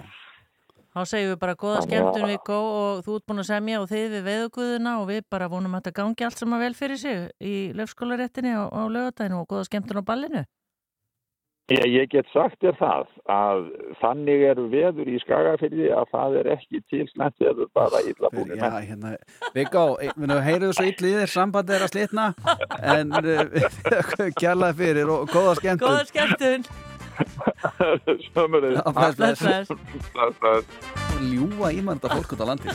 Þá segjum við bara góða skemmtun við gó og þú ert búin að semja og þið við veðuguðuna og við bara vonum að þetta gangi allt saman vel fyrir sig í löfskólaréttinni á, á lögadaginu og góða skemmtun á ballinu. Ég, ég get sagt þér það að þannig eru veður í skagafyrði að það er ekki til slæmt veður bara illa búin Já, hérna, Viggo, við heyrðum svo illa í þér, sambandi er að slitna en uh, kjærlega fyrir og góða skemmtun. Góða skemmtun. Sömurinn. Ljúa ímanda fólk út á landi.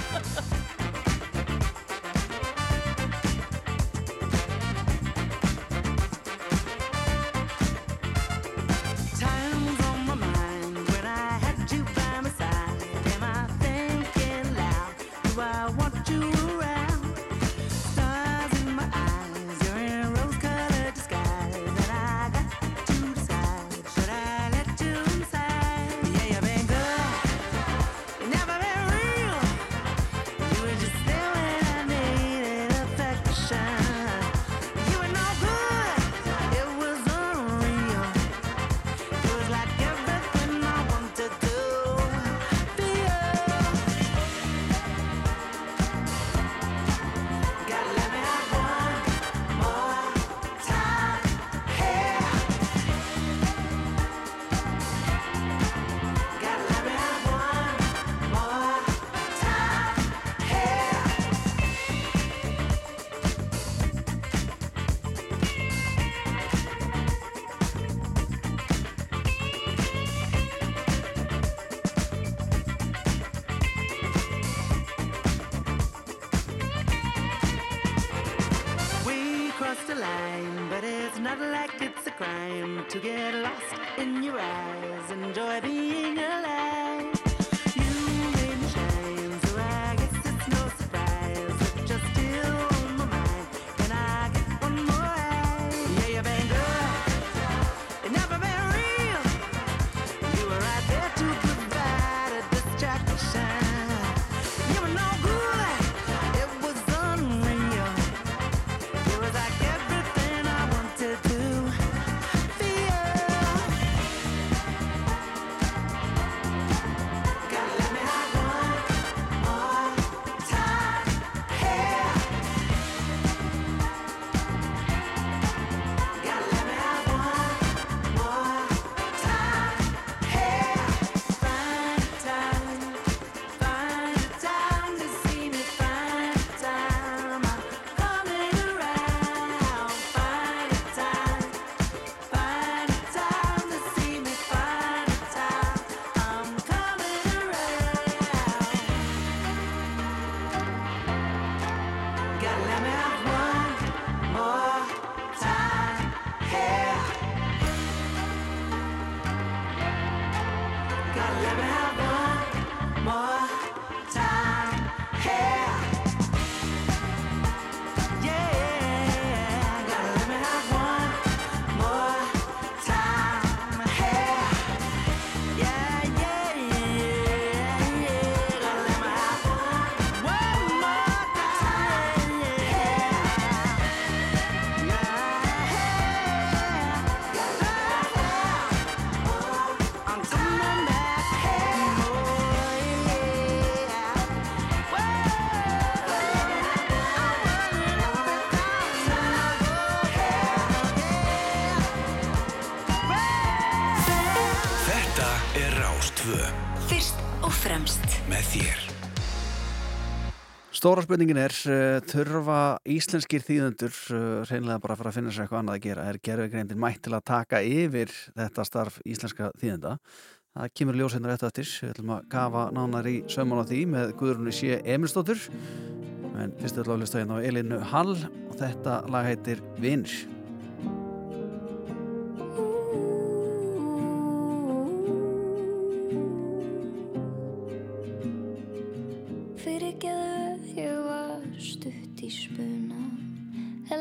Stóra spurningin er, uh, þurfa íslenskir þýðendur uh, reynilega bara fara að finna sér eitthvað annað að gera? Er gerfegreindin mætt til að taka yfir þetta starf íslenska þýðenda? Það kemur ljóseinar eftir eftir. Við ætlum að gafa nánar í sömman á því með Guðrunni sé Emilsdóttur. En fyrst ætlum við að lista hérna á Elinu Hall og þetta lag heitir Vinnir.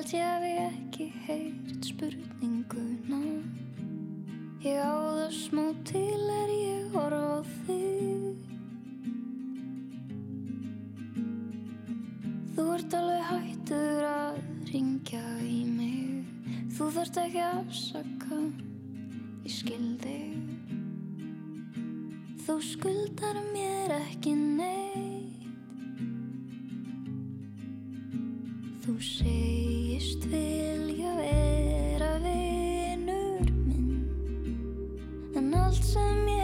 Held ég hafi ekki heyrt spurninguna. Ég á það smá til er ég horf á þig. Þú ert alveg hættur að ringja í mig. Þú þarft ekki að afsaka Ég skil þig. Þú skuldar mér ekki neitt Þú segist vilja vera vinur minn. En allt sem ég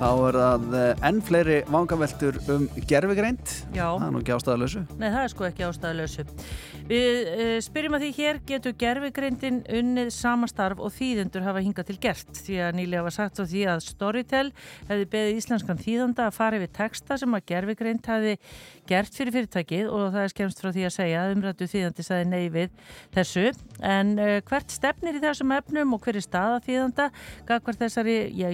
þá er það eh, enn fleiri vangaveltur um gerfigreind. Já. Það er nú ekki ástæðalösu. Nei, það er sko ekki ástæðalösu. Við uh, spyrjum að því hér getur gerfigreindin unnið samastarf og þýðendur hafa hingað til gert því að nýlega var sagt á því að Storytel hefði beðið íslenskan þýðanda að fara yfir texta sem að gerfigreind hefði gert fyrir fyrirtækið og það er skemst frá því að segja að umrættu þýðandi sagði nei við þessu en uh, hvert stefnir í þessum efnum og hver er staða þýðanda gagvar þessari, já,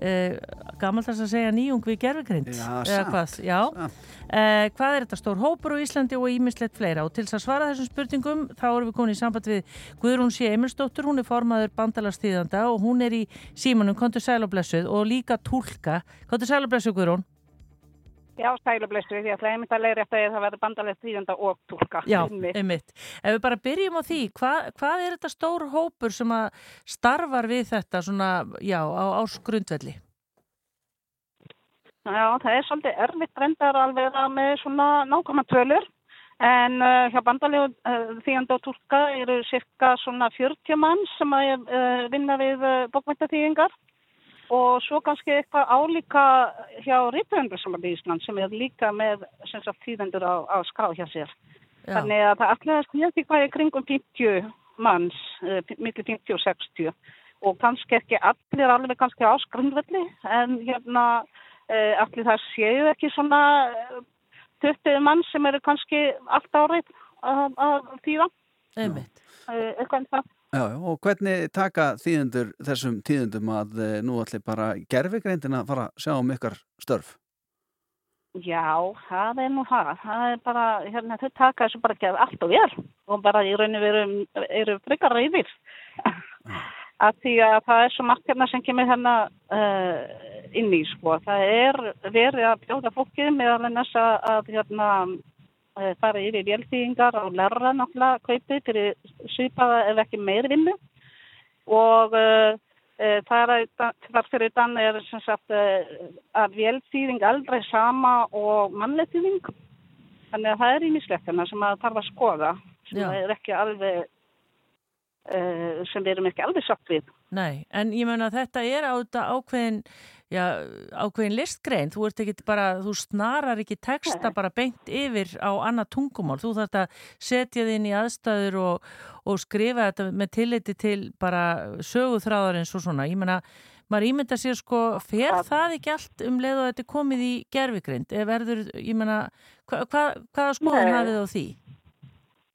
að uh, gamalt að segja nýjung við gerfigreind Já, eða hvað, já. Uh, hvað er þetta? Stór hópur á Íslandi og ímislegt fleira? Og til þess að svara þessum spurningum þá erum við komin í samband við Guðrún C. Emilsdóttur, hún er formaður bandalagstíðanda og hún er í símanum. Kontur sælablessuð og líka tólka kontur sælablessuð Guðrún Já, sælublessu, því að það er einmitt að leiðri eftir að það verður bandalegt þýðanda og tólka. Já, Einmitt. einmitt. Ef við bara byrjum á því, hvað, hvað er þetta stór hópur sem að starfar við þetta svona, já, á ásgrundvelli? Já, það er svolítið erfitt reyndar alveg að með svona nákvæma tölur en uh, hjá bandalegu uh, þýjanda og tólka eru cirka svona 40 mann sem að uh, vinna við uh, bókmyndaþýðingar og svo kannski eitthvað álíka hjá Rítuðundarsalabí Ísland sem er líka með þýðendur á, á skrá hjá sér. Já. Þannig að það allir að skilja því hvað er kringum 50 manns, uh, millir 50 og 60 og kannski ekki allir alveg kannski á skrundvelli en hérna uh, allir það séu ekki svona uh, 20 mann sem eru kannski allt árið að, þýða. Einmitt. Eitthvað en það. Já, og hvernig taka þýðendur þessum tíðendum að eh, nú allir bara gerfigreindin að fara að sjá um ykkar störf? Já, það er nú það. Það er bara, hérna, þau taka þessu bara ekki allt og vel og bara í rauninu eru frekar reyðir. að því að það er svo margt hérna sem kemur hérna uh, inn í, sko. Það er verið að bjóða fólkið meðal ennast að, að hérna, fara yfir vélþýðingar og læra náttúrulega kaupið fyrir svipaða ef ekki meiri vinnu. Og uh, þar, þar fyrir þann er sem sagt að vélþýðing aldrei sama og mannleg þýðing þannig að það er ímislegt hérna sem að þarf að skoða sem Já. er ekki alveg uh, sem við erum ekki alveg satt við. Nei, en ég meina að þetta er á ákveðin, já, ákveðin listgrein, þú ert ekki bara, þú snarar ekki texta bara beint yfir á annað tungumál, þú þarf að setja þið inn í aðstæður og, og skrifa þetta með tilliti til bara söguþráðarins og svona, ég meina, maður ímynda sér sko, fer það ekki allt um leið og þetta komið í gerfigreind, eða verður, ég meina, hva, hva, hvaða skoðan hafið á því?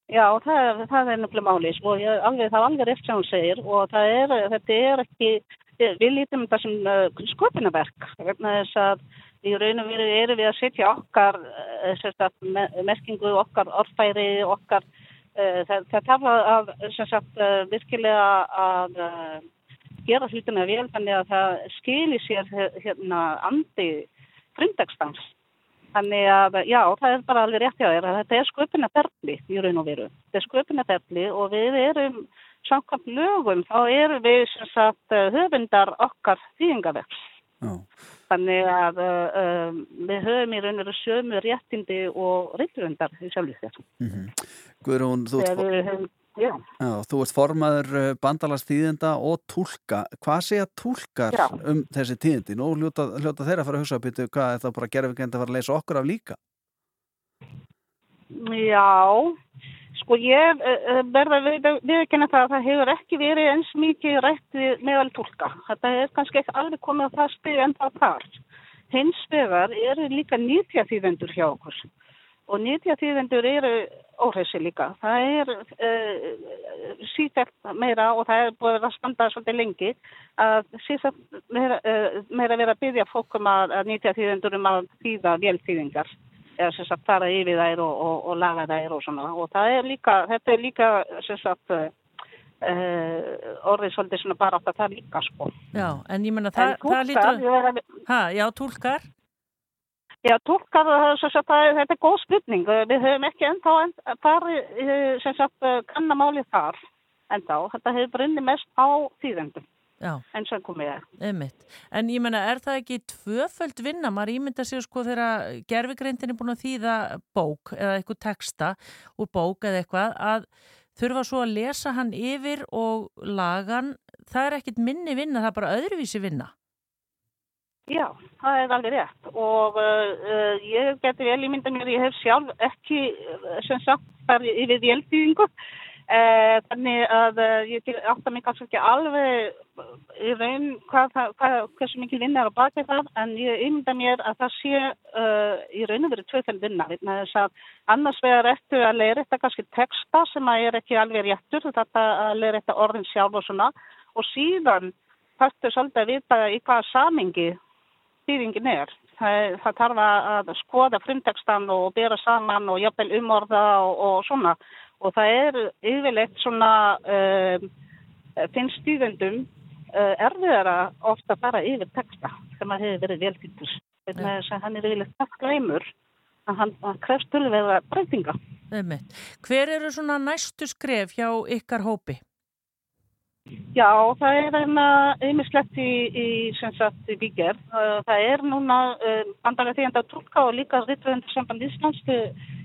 Já, það, það er nefnilega mális og ég, alveg, það er alveg rétt sem hún segir og það er, þetta er ekki, við lítum þetta sem uh, sköpunarverk vegna þess að í raun og veru erum við að setja okkar uh, sagt, me merkingu, okkar orðfæri, okkar, uh, það, það þarf að, sagt, uh, virkilega að gera hlutina vel þannig að það skili sér hérna andi frumdagstans. Þannig að, já, það er bara alveg rétt hjá þér þetta er sköpunarferli í raun og veru. Þetta er sköpunarferli og við erum, samkvæmt lögum, þá erum við sem sagt eh, höfundar okkar þýðingaverks. Já. Þannig að um, við höfum í raun og veru sömu réttindi og reyndurundar í sjálfur þér. Mm Guðrún, þú ert, höfum, já, já, þú ert formaður bandalagstíðenda og túlka. Hvað segja túlkar Já. um þessi tíðindi? Nú hljóta, hljóta þeirra að fara að hugsa að byrja hvað er það bara gerfigreind að fara að leysa okkur af líka? Já, sko ég uh, verða við, viðkynna það að það hefur ekki verið eins mikið rætt við meðal tólka. Þetta er kannski ekki alveg komið á það spil en það þar. Hins vegar eru líka nýtja þýðendur hjá okkur og nýtja þýðendur eru óhressi líka. Það er uh, síðan meira og það er búið að standa svolítið lengi að síðan meira, uh, meira vera að byggja fólk um að, að nýtja þýðendur um að þýða vélþýðingar eða sem sagt fara yfir þær og, og, og laga þær og svona og það er líka, þetta er líka sem sagt uh, orðið svolítið svona bara átt að það líka sko. Já, en ég meina En það, það lítur ha, já, túlkar, Já, túlkar, uh, sem sagt, það, þetta er góð spurning. Við höfum ekki ennþá en, farið, uh, sem sagt, kannamálið þar ennþá. Þetta hefur brunnið mest á þýðendum já. og komið er. Einmitt. En ég menna, er það ekki tvöföld vinna? Maður ímynda sér sko þegar gerfigreindin er búin að þýða bók eða eitthvað texta úr bók eða eitthvað að þurfa svo að lesa hann yfir og lagan, það er ekkit minni vinna, það er bara öðruvísi vinna. Já, það er alveg rétt og uh, ég geti vel ímynda mér, ég hef sjálf ekki uh, sem sagt yfir vélþýðingu uh, þannig að uh, ég átta mig kannski ekki alveg í raun hvað, hvað, hversu mikil vinna er á baki það en ég ímynda mér að það sé uh, í raun og verið tvöfæld vinna annars vegar eftir að leira þetta kannski texta sem að er ekki alveg réttur þetta að leira þetta orðin sjálf og svona og síðan þarftu svolítið að vita í hvaða samingi þýðingin er. Það, það þarf að að skoða frumtekstan og bera saman og jafnvel umorða og, og svona. Og það er yfirleitt svona, uh, finnst stýðendum uh, erfiðara ofta bara yfir teksta sem að hefur verið velþýttur. Þannig að hann er yfirleitt takk gleymur að hann, hann krefst tölvega breytinga. Hver eru svona næstu skref hjá ykkar hópi? Já, það er hérna einmislegt í, í, sem sagt, í bígerð. Uh, Það er núna uh, bandalega þýjandi að tólka og líka Rittvöndar samband Íslands þau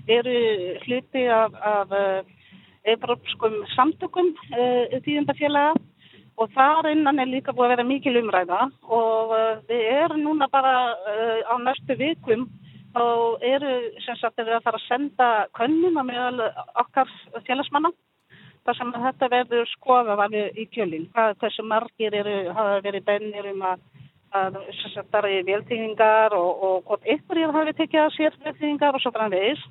eru hluti af, af uh, evropskum samtökum uh, þýjandafélaga og þar innan er líka búið að vera mikil umræða og uh, við erum núna bara á næstu vikum og eru sem sagt við að fara að senda könnum að meðal okkar félagsmanna þar sem að þetta verður skoðað í kjölinn. Hvað, hversu margir eru, hafa verið bennir um að, að það eru velþýðingar og, og hvort einhverjir hafi tekið að sér velþýðingar og svo framvegis.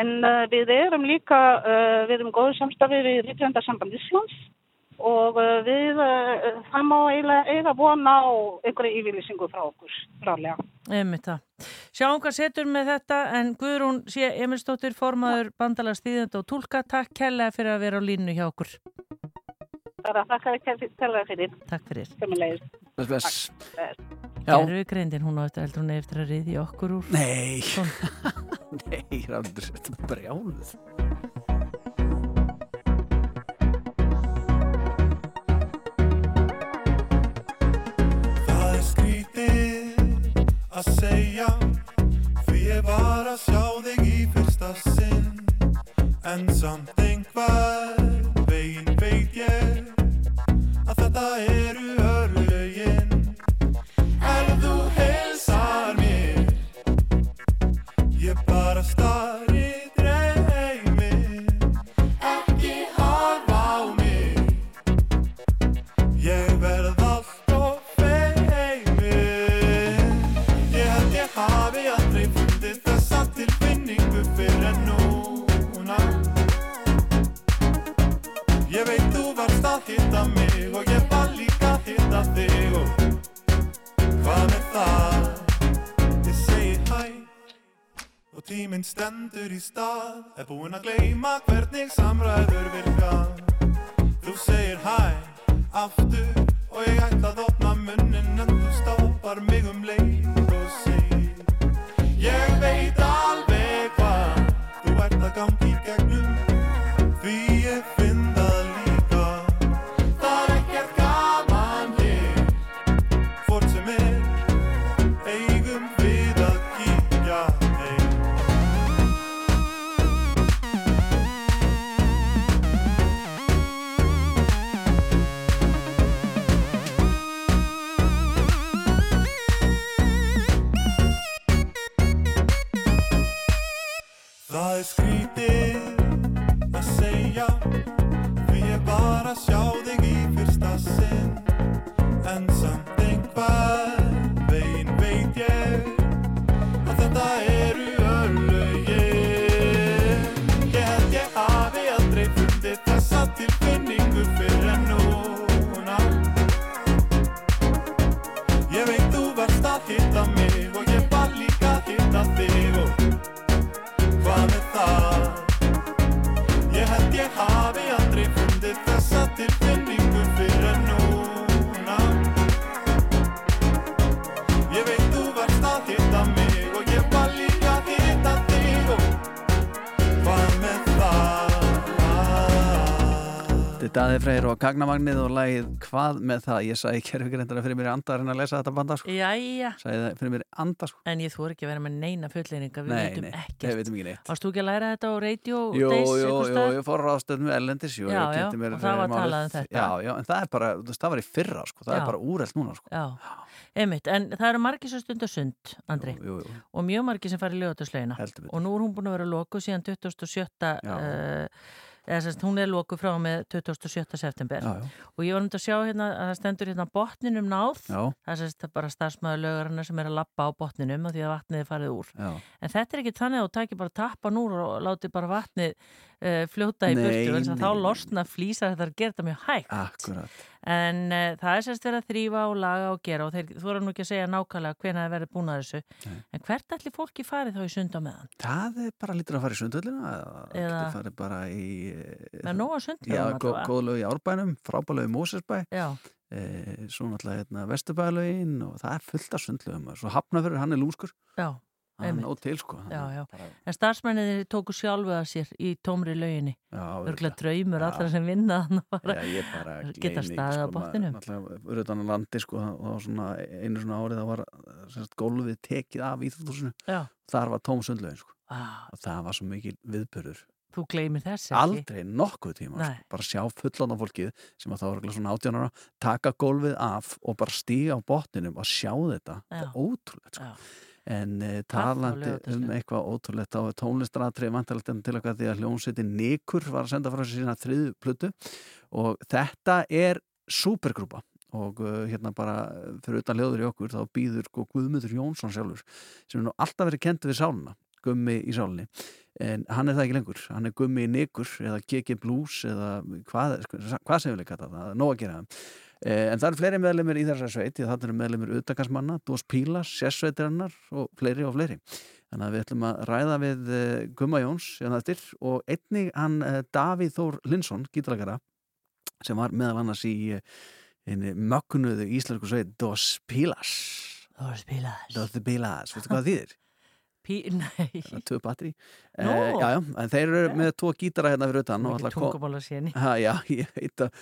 En uh, við erum líka, uh, við erum góðu samstafi við Ríkjöndarsamband Íslands og uh, við, uh, það má eiginlega vona á einhverju yfirlýsingu frá okkur, rálega. Einmitt það. Sjáum hvað setur með þetta en Guðrún sé Emilstóttir formaður bandala stíðandi og tólka. Takk kærlega fyrir að vera á línu hjá okkur. Að þakka þér kærlega fyrir. Takk fyrir. Takk. Já. Gerðu greindin, hún á eftir heldur hún eftir að riðja okkur úr. Nei, nei, Raldur, þetta er brjáluð. Það er skrítið að segja Því ég var að sjá þig í fyrsta sinn En samt einhver Ég bara tíminn stendur í stað. Er búinn að gleyma hvernig samræður virka. Þú segir hæ aftur og ég ætla að opna munnin en þú stoppar mig um leið Freyr og Gagnamagnið og lagið Hvað með það? Ég sagði kerfigreindara fyrir mér í anda að reyna að lesa þetta banda sko. Jæja. Sagði það fyrir mér í anda sko. En ég þú ekki að vera með neina fulleringa, við Nei, veitum nei, ekkert. við veitum ekki neitt. Varst þú ekki að læra þetta á Radio Jú, Days jú, jú, ég fór ráðstöðum með Ellendis jú, Já, já, og það var málið. talað um þetta. Já, já, en það er bara, það var í fyrra sko, það Já. er bara úrelt núna sko. Já, einmitt, en það eru margir sem stundar sund, Andri, jú, jú. og mjög margir sem fari í lögaturslegina og nú hún búin að vera loku síðan 27. Eða semst, hún er loku frá með 27. september Já, já. og ég var um að sjá hérna að það stendur hérna botninum náð, Já. það semst bara starfsmæður lögarinnar sem er að lappa á botninum og því að vatnið er farið úr Já. en þetta er ekki þannig að þú takir bara tappan úr og láti bara vatnið uh, fljóta í burtu, en þá losna flýsar þetta að gera þetta mjög hægt Akkurat. En uh, það er semst verið að þrýfa og laga og gera og þeir þú erum nú ekki að segja nákvæmlega hvena það verið búin að þessu. En hvert ætli fólki farið þá í sund á meðan? Það er bara lítur að fara í sundöllina eða getur farið bara í eh, Það er nóg af sundlaugum Já, gó, allavega. góð lög í Árbænum, frábælög í Mósesbæ Já. e, Svo náttúrulega hérna, Vesturbælögin og það er fullt af sundlögum Svo Hafnafjörður, hann er lúskur Já, Hann nóg til sko Já, já. En starfsmenninni tóku sjálfu að sér í tómri lauginni. Örgulega draumur allra sem vinna þannig bara, Já, ég bara geta staðið á sko, botninum. Náttúrulega utan á landi sko og það var svona einu svona árið það var semst, gólfið tekið af Já. Þar var tóm sundlögin sko ah. og það var svo mikil viðbörður Þú gleymir þess ekki. aldrei nokkuð tíma Nei. sko. bara sjá fullan á fólkið sem að það örugglega svona 18 ára taka gólfið af og bara stíga á botninum og sjá þetta það Já. er ótrúlegt sko. En á talandi um eitthvað ótrúlegt á tónlistaratrið vantalegt en til eitthvað því að hljónsveitin Nikur var að senda frá sér sína þriðu plötu. Og þetta er supergrúpa. Og uh, hérna bara fyrir utan hljóður í okkur þá býður sko Guðmundur Jónsson sjálfur sem er nú alltaf verið kent við sáluna gummi í sálinni. En hann er það ekki lengur, hann er gummi nikur eða GG Blues eða hvað, hvað sem við kalla það, það er nóg að gera. eh, en það eru fleiri meðlemið í þessari sveit því að það eru meðlemið utakarsmanna, Dós Pílas, sérsveitirannar og fleiri og fleiri. Þannig að við ætlum að ræða við eh, Gumma Jóns hérna og einnig hann eh, Davíð Þór Linsson, gítalagara sem var meðal annars í eh, mögnuðu íslensku sveit Dós Pílas Dós Pílas Dós Pílas, veistu hvað þýðir? Pí, nei Tvö batteri Nú. eh, Já, já, en þeir eru með tvo gítara hérna fyrir utan og Mikið tungumála séni Ha, Já, ég veit að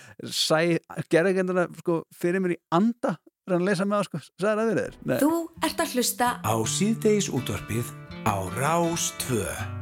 endur sko, fyrir mér í anda hann að lesa með það, sko, það Nei. Þú ert að hlusta Á síðdeis útvarpið á Rás 2.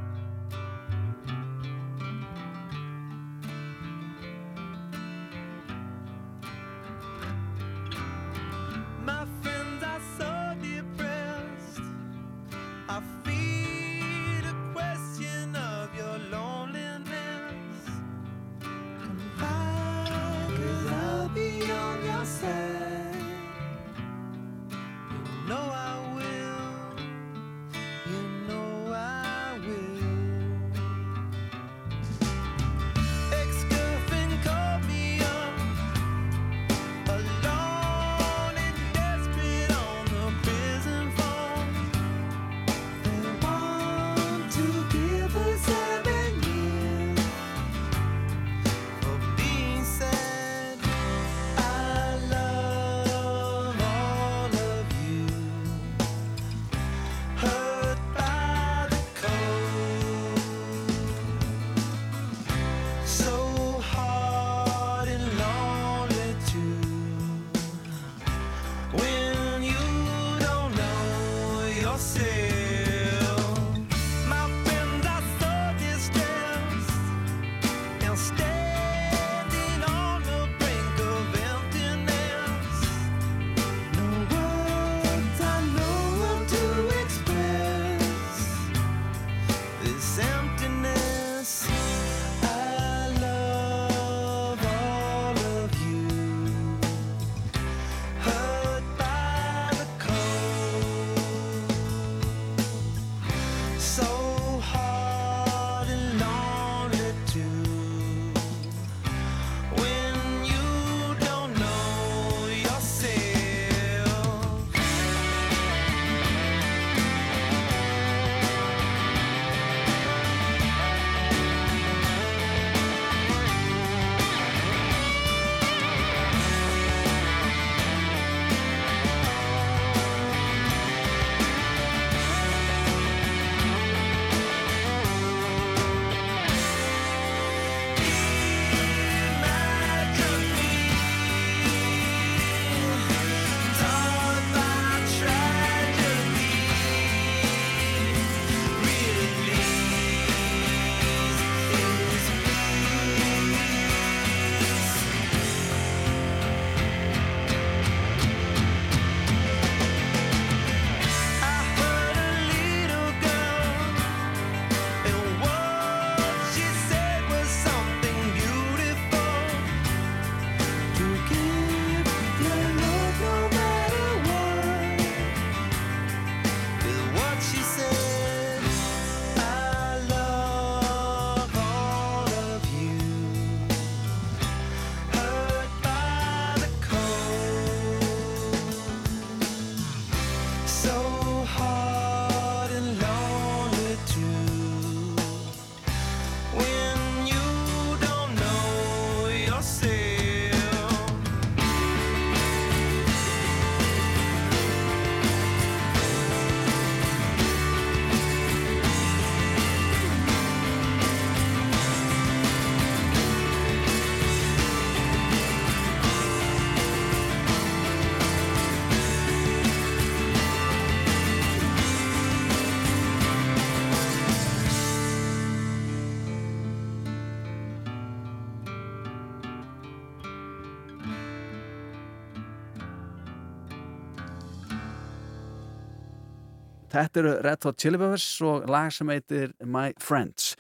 Þetta eru Red Hot Chili Peppers og lag sem heitir My Friends.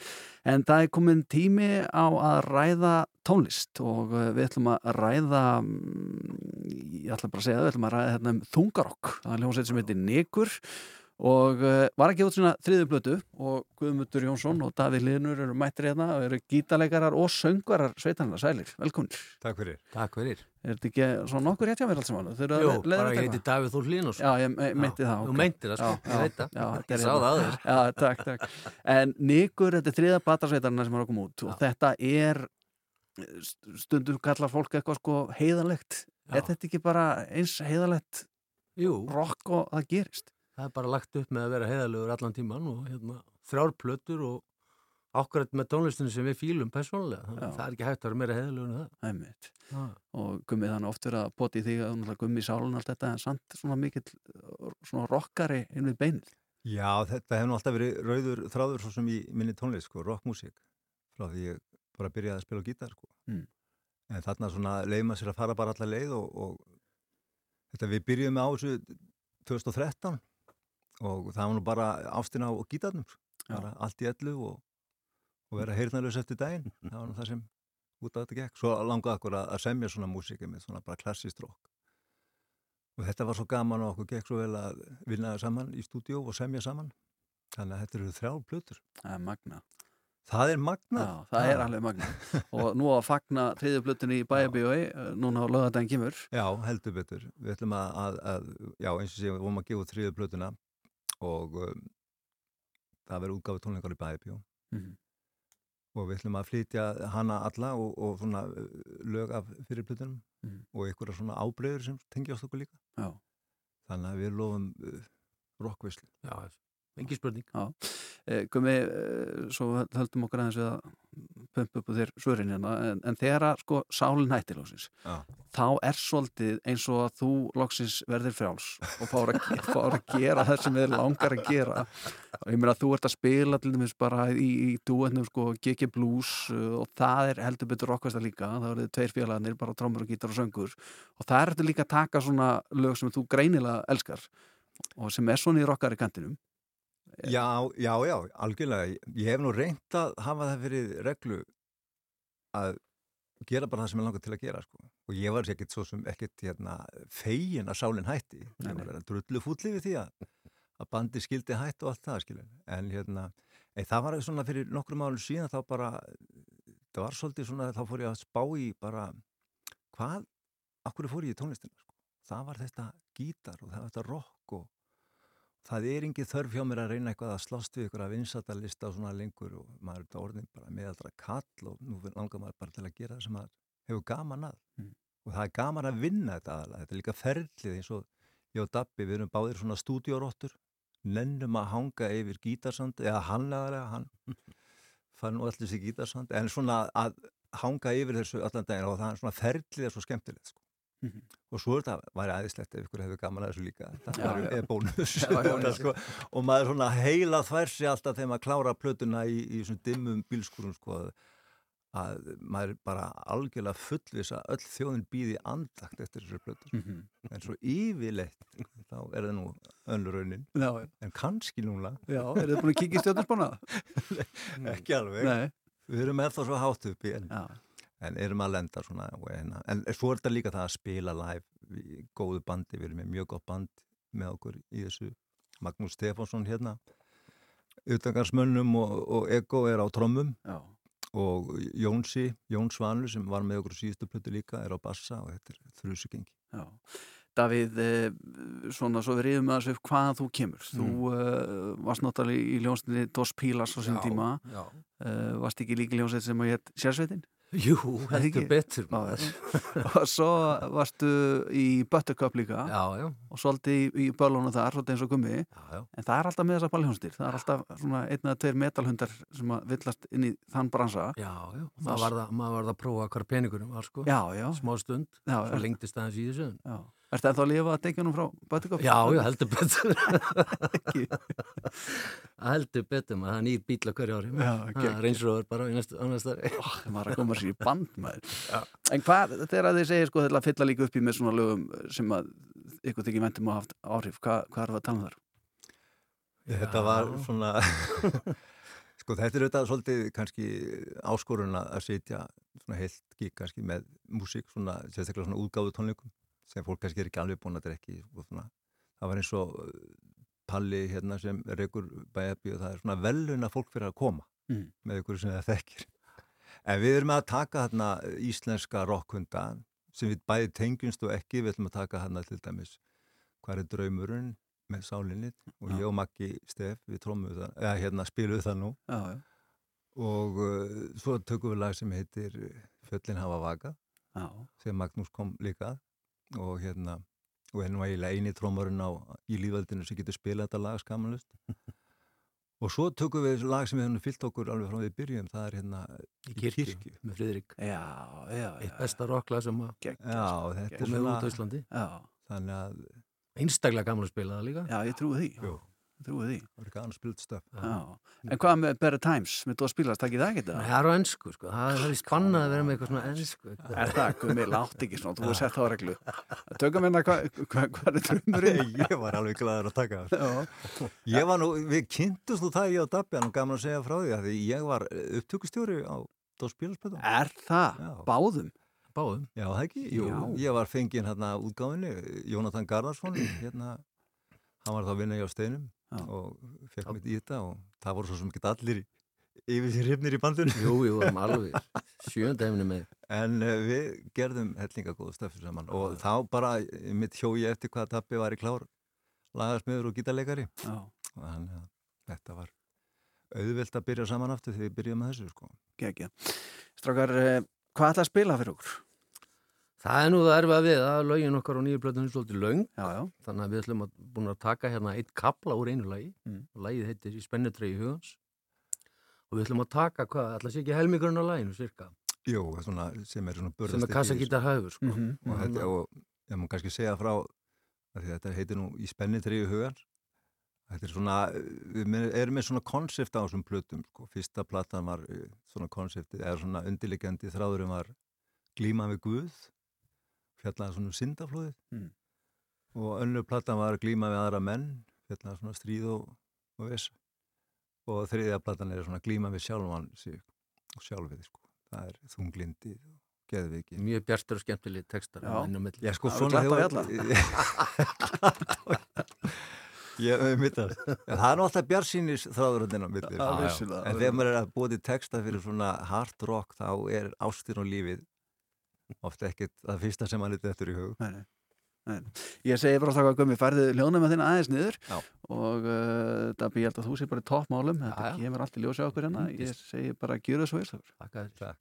En það er komin tími á að ræða tónlist og uh, við ætlum að ræða, mm, ég ætla bara að segja það, við ætlum að ræða hérna um þungarokk. Það er hljómsveit sem heitir Nikur og uh, var að gefa út svona þriðu blötu og Guðmundur Jónsson og Davíð Linur eru mættir hérna og eru gítarleikarar og söngvarar sveitanlega sælir, velkomin Takk fyrir. Takk fyrir. Er þetta ekki svona nokkur rétt hjá mér allt saman? Jú, bara ég heiti Davíð Þór Hlínarsson. Já, ég me- meinti það Þú ok. meintir það, sko. Ég veit það. er Ég sá hérna- það á þér. Já, takk, takk En Nikur, þetta er þriða batasveitarna sem er að koma út og þetta er st- stundum kallar fólk eitthvað sko heiðalegt Er þetta ekki bara eins heiðalegt Jú. rock og það gerist? Það er bara lagt upp með að vera heiðalegur allan tíman og hérna, þrjár plötur og ákvæmt með tónlistinu sem við fílum persónulega. Þannig að. Það er ekki hægt að vera meira heiðalegur en það. Já. og gummið þannig oft verið að poti í því að náttúrulega gummi sálun allt þetta en samt svona mikill svona rockari inn við beinið Já, þetta hefur nú alltaf verið rauður þráður svo sem í minni tónlist, sko, rockmusík frá því ég bara byrjaði að spila á gítar, sko. Mm. En þarna svona leið maður sér að fara bara allar leið og, og þetta við byrjuðum á þessu 2013 og það var nú bara ástina á gítarnum, bara allt í ellu og, og vera heyrnarlaus eftir daginn, það var nú það sem út af þetta gekk. Svo langaði okkur að, semja svona músík með svona bara klassist rock. Og þetta var svo gaman og okkur gekk svo vel að vinna saman í stúdíó og semja saman. Þannig að þetta eru þrjár plötur. Það er magna. Það er magna? Já, það er alveg magna og nú að fagna þriðju blutinni í Bæjabíói núna á lögadaginn kemur Já, heldur betur. Við ætlum að, að, að já, eins og séum, við vorum að gefa þriðju plötuna og um, það verður útgáfi tónleikar í Bæjabíó. Mhm. Og við ætlum að flytja hana alla og, og svona uh, lög af fyrir plötunum Mhm. og einhverja svona ábreyður sem tengjast okkur líka. Já. Þannig að við lofum uh, rockvislu. Já, engi spurning. Já, eh, Gumi, eh, svo höldum okkur aðeins við að pumpa upp úr þér svörin hérna, en, en þegar að sko sálinn hættir lóksins, þá er svolítið eins og að þú loksins verðir frjáls og fáur að, að gera það sem þið langar að gera. Og ég meina að þú ert að spila til dæmis bara í, í duetnum sko GG Blues uh, og það er heldur betur rockvasta líka, það verður tveir félagarnir bara trómur og gítar og söngur. Og það er þetta líka að taka svona lög sem þú greinilega elskar og sem er svona í rockari kantinum Já, já, já, algjörlega. Ég hef nú reynt að hafa það fyrir reglu að gera bara það sem ég langar til að gera, sko. Og ég var ekkert svo sem ekkert hérna, fegin að sálinn hætti. Ég var drullu fúlli við því að, að bandi skildi hætt og allt það, skilur. En hérna, ei, það var svona fyrir nokkrum árum síðan þá bara, það var svolítið svona, þá fór ég að spá í bara, hvað, akkur fór ég í tónlistina, sko. Það var þetta gítar og það var þetta rock og það er engin þörf hjá mér að reyna eitthvað að slást við ykkur að vinsatalista og svona lengur og maður er þetta orðin bara meðaldra kall og nú langar maður bara til að gera það sem maður hefur gaman að Mm. og það er gaman að vinna þetta aðalega þetta er líka ferlið eins og ég og Dabbi við erum báðir svona stúdíóróttur nennum að hanga yfir gítarsand eða hann aðalega, hann fann nú allir sér gítarsand en svona að hanga yfir þessu allan daginn og það er svona ferlið er svo skemmtilegt sko. Mhm. og svo er þetta væri aðeinslegt ef ykkur hefur gaman að þessu líka það er bónus sko. og maður svona heila þvær sig alltaf þegar maður klára plötuna í, í svona dimmum bílskúrum sko, að maður er bara algjörlega fullvis að öll þjóðin býði andakt eftir þessu plötu Mhm. en svo yfirleitt þá er það nú önnur raunin Já, en kannski núna Já, er þið búin að í stjórnarspána? ekki alveg Nei. við erum ennþá svo hátt uppi en, Já. En erum að lenda svona og en, en svo er þetta líka það að spila live í góðu bandi, við erum með mjög gott band með okkur í þessu Magnús Stefánsson hérna utangarsmönnum og, og Ego er á trommum Já. og Jónsi, Jón Svanur sem var með okkur síðustu plötu líka er á bassa og þetta er þrjusugengi. Davíð, eh, svona svo við reyðum að þessu upp hvaðan þú kemur. Þú uh, varst náttúrulega í ljónstinni Dos Pilas á sín tíma. já. Uh, varst ekki líka ljónsveit sem að hétt Sérsveitin? Jú, heldur betur, maður. og svo varstu í Buttercup líka. Já, já. Og svolítið í, í börlunum þar, svolítið eins og gummi. Já. En það er alltaf með þessar ballhjónstir. Það er alltaf svona einn eða tveir metalhundar sem að villast inn í þann bransa. Já, já, var maður var það að prófa hvar peningunum var sko. Já, já. Smá stund, Já, svo lengtist aðeins í þessu. Já. Ertu ennþá að lifa að deginum frá Buttercup? Já, já, heldur betur. Ekki. heldur betur, maður, það er nýr bíl að hverju ári. Já, Það geggjað. er reynsróður bara í næstu, á næsta ári. Það var að koma sér í band maður. En hvað, þegar þið segir sko þetta fylla líka upp í með svona lögum sem að ykkur þykir vendum að haft áhrif, hvað, hvað er það að tala um þar? Þetta var svona sko þetta er auðvitað svolítið kannski áskorun að að sitja svona heilt gík kannski með músík svona sérstaklega svona útgáðu tónleikum sem fólk kannski er ekki alveg búin að drekki svona það var eins og uh, Palli hérna sem reykur bæjabí og það er svona veluna fólk fyrir að koma Mm. með ykkur sem það þekkir en við erum að taka hérna íslenska rockhunda sem við bæði tengjumst og ekki við ætlum að taka hérna til dæmis hvað er draumurinn með sálinni og ég og Maggi Stef við trómum það, eða hérna spilum það nú Já, já. og uh, svo tökum við lag sem heitir uh, Fjöllin hafa vaka Já. sem Magnús kom líka að og hérna og henni var eiginlega eini trómarinn á í lífaldinu sem getur spilað þetta lag skamanlust og svo tökum við lag sem við fyllt okkur alveg frá við byrjum, það er hérna Í kirkju, með Friðrik. Já, já, Eitt besta rockla sem að Já, er svona út á Íslandi. Já. Þannig að Einstaklega gaman að spila það líka. Já, ég trúi því. Jú. Ég trúi því. Það er gana spilt stöf. Já. En hvað með Better Times? Myndu að spila, takkið það ekki Nei, það? Það er á ennsku, sko. Það það er í spannað að vera með eitthvað svona ennsku. Er það, Gumi, látt ekki svona, þú hefur sett það á reglu. Tökum hérna, hvað hva, hva er drömmurinn? ég var alveg gladur að taka það. Já. Ég var nú, við kynntumst nú það ég og Dabbi, hann gaman að segja frá því að ég var upptökustjóri á. Er það? Báðum? Já, það ekki? Jú, ég var fenginn hérna útgáfinni, Jónatan Garðarsson, hérna, hann var þá að vinna hjá Steinum Já. og fekk mitt í þetta og það voru svo sem ekki allir yfir sér hrifnir í bandinu. Jú, jú, varum alveg sjöndæfni með. En uh, við gerðum hellinga góða stöffi saman og þá bara mitt hjó ég eftir hvað Dabbi var í klár lagarsmiður og gítarleikari og þannig að þetta var auðvelt að byrja saman aftur þegar við byrjuðum með þessu sko. Gekja. Strákar, eh, hvað ætla að spila fyrir okkur? Það er nú það erfið að við að lögin okkar á nýju blöðunum er svolítið löng. Já, já. Þannig að við ætlum að búin að taka hérna eitt kapla úr einu lagi. Mm. Lagið heitir í spennutregi hugans. Og við ætlum að taka, hvað, að sé ekki helmingurinn á laginu, cirka. Jú, svona, sem er svona burðast Sem er kassagítar hægur, sko. Mhm. og, þetta, og ég má kannski segja frá þetta heitir nú í spenni triðu hugan þetta er svona við erum með svona konsept á þessum plötum sko. fyrsta platan var eh, svona konseptið eða svona undirliggjandi þráðurinn var glíma við Guð fjallaði svona um syndaflóðið Mm. og önnur platan var glíma við aðra menn fjallaði svona stríð og, og viss og þriðja platan er svona glíma við sjálfan sig og sjálfið sko. það er þunglindi og geðviki Mjög bjarstur og skemmtileg textar. Á milli. Já, sko, svona hefur... Ég hef mitt að... En það er alltaf bjarsýnis þráðuröndin á milli. Sko. En þegar maður er að búið texta fyrir svona hard rock, þá er ástin og lífið ofta ekkit það fyrsta sem mann er eftir í hug. Nei, nei. Ég segi bara alltaf að Gumi færði ljónum með þín aðeins niður Já. og uh, Dabbi, ég held að þú sé bara toppmálum þetta kemur allt í ljósi á okkur hérna ég segi bara það svo vel Þór. Takk að þér.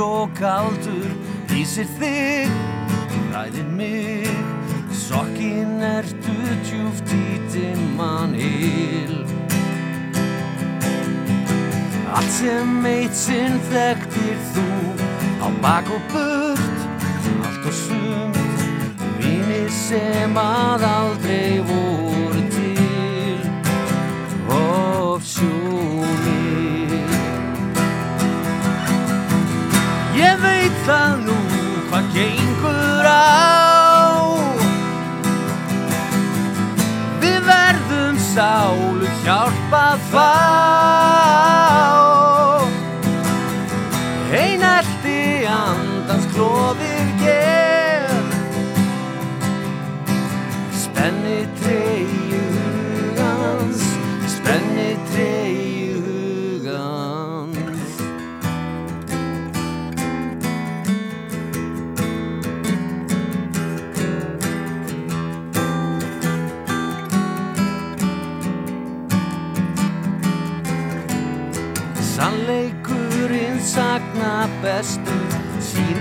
Og kaldur Lýsir þig, ræðir mig. Sokkin ertu djúft í dimman hil Allt sem eitt sinn þekktir þú Á bak og burt, allt og sumt Vini sem að aldrei voru það nú hvað gengur á? Við verðum sálu hjálpað fá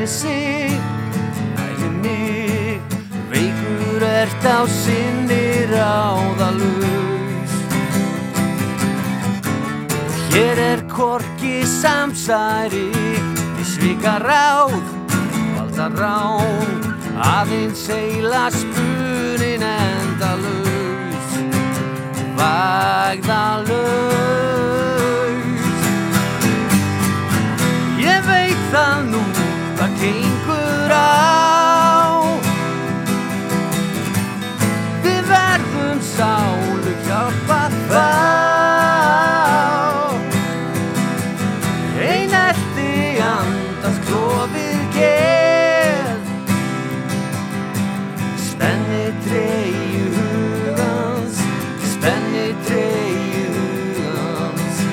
Sýnir sig, nægir mig Veikur ert á sinni ráðalaus. Hér er korki samsæri Við svika ráð, valda rán Aðeins heila spunin endalaus. Vægðalaus Ég veit það nú gengur á. Við verðum sálu hjálpa þá Einn eldi andans klófið gerð Spenni treyju hugans Spenni treyju hugans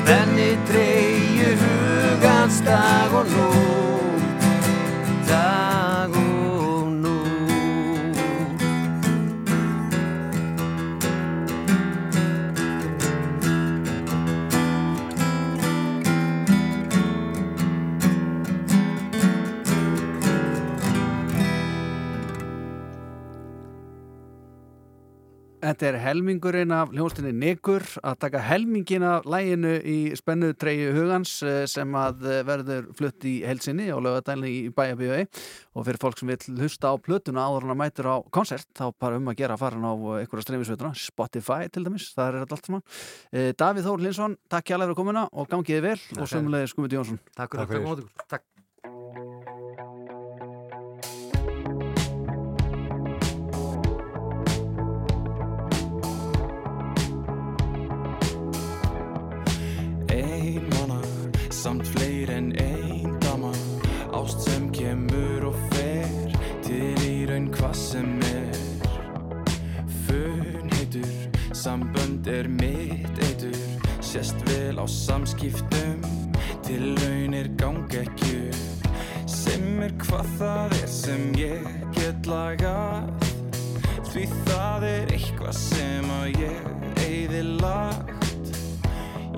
Spenni treyju hugans dag og nóg Þetta er helmingurinn af hljónstinni Nikur að taka helmingin af læginu í spennu treyju hugans eh, sem að eh, verður flutt í helsinni á lögadælni í bæjabíu og fyrir fólk sem vil hlusta á plötuna áður en að mætur á konsert þá bara um að gera fara á einhverja streymisveituna Spotify til dæmis, það er þetta allt saman. Eh, Davíð Þór Linsson, takk hjá fyrir komuna og gangiði vel og sömulegði Skumiti Jónsson. Takk fyrir. Takk. Samt fleir en ein dama Ást sem kemur og fer Til í raun hvað sem er. Fun heitur, sambönd er mitt eitur. Sést vel á samskiptum Til raunir gang ekki Sem er hvað það er sem ég get lagað. Því það er eitthvað sem að ég eyði lagt.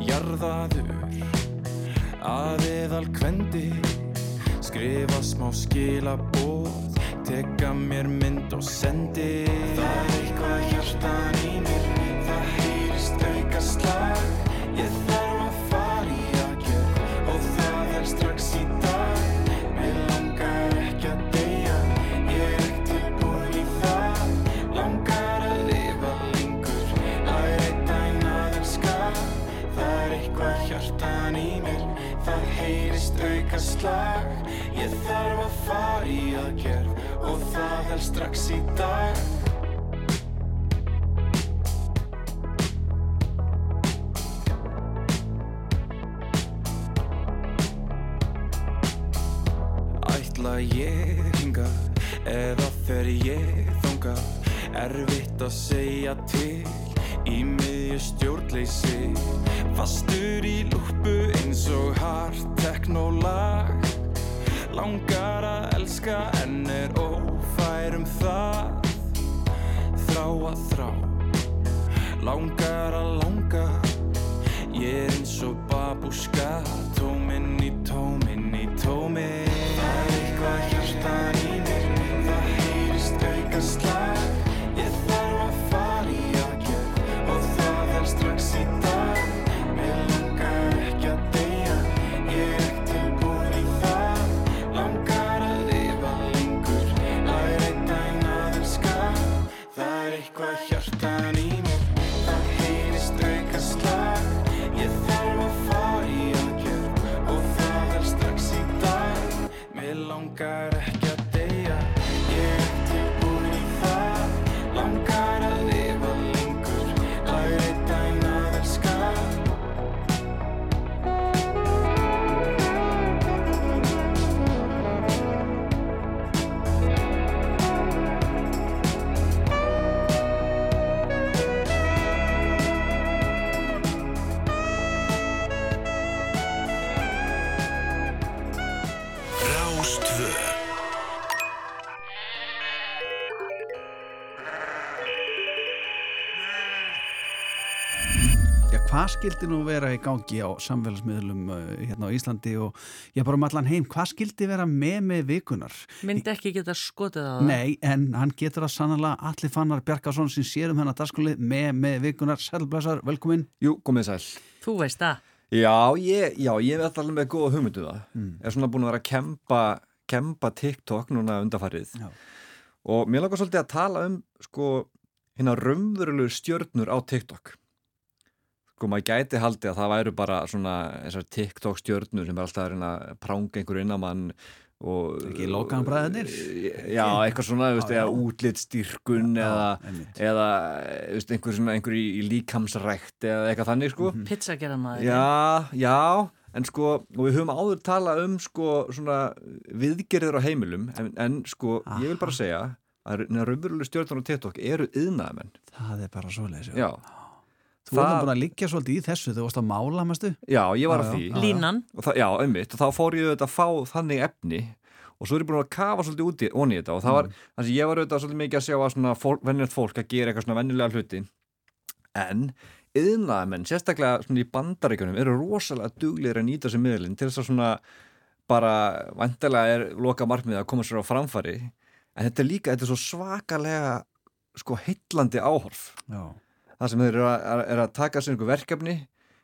Jarðaður að eðal kvendi Skrifa smá skilabóð Teka mér mynd og sendi. Það er eitthvað hjartan í mér Það heyrist auka slag auka slag. Ég þarf að fara í aðgerð Og það er strax í dag. Ætla ég hinga Eða fer ég þanga Erfitt að segja til Í miðju stjórnleysi. Fastur í lúpu eins og hart teknólag Langar að elska en er ófær um það. Þrá að þrá. Langar að langa. Ég er eins og babúska Mér skildi nú vera í gangi á samfélagsmiðlum uh, hérna á Íslandi og ég bara um allan heim, hvað skildi vera með með vikunar? Myndi ekki geta skotið á það? Nei, en hann getur það sannlega Allir Fannar Bjarkarsson sem sér um hennar dagskóli með með vikunar, sælblessar, velkomin Jú, komið sæl. Þú veist það. Já, ég, já, ég er alltaf með góða hugmyndu það. Mm. er svona búin að vera að kempa kempa TikTok núna undarfarið Já. og mér langar svolítið að tala um sko, hérna raunverulegu stjörnur á TikTok sko, maður gæti haldið að það væru bara svona þessar TikTok stjörnur sem er alltaf að reyna að pranga einhverju inn á mann og Ekki Logan bræðirnir? Já, eitthvað svona, veist, eða útlitstyrkun eða, eða veist, einhver, svona, einhver í, í líkamsrækt eða eitthvað þannig sko. Pizzagerðamaður Já, já, en sko, og við höfum áður talað um sko svona viðgerðir á heimilum, en, en sko ég vil bara segja að raunverulega stjórnar á TikTok eru yðnaðamenn Það er bara svoleiðis, já. Þú varst búin að liggja svolítið í þessu þegar þú varst að mála, mestu? Já, ég var að því. Línan. Og það, já, einmitt, og þá fór ég auðvitað að fá þannig efni og svo er ég búin að kafa svolítið út í, onni í þetta og það var, Mm. þannig að ég var auðvitað svolítið mikið að sjá að svona fólk, venjulegt fólk að gera eitthvað svona venjulega hluti en yðnaðamenn, sérstaklega svona í bandaríkjunum eru rosalega duglir að nýta sér miðlinn til þess að svona bara vantilega er loka markmið að það sem þeir eru að, er, að taka sér einhver verkefni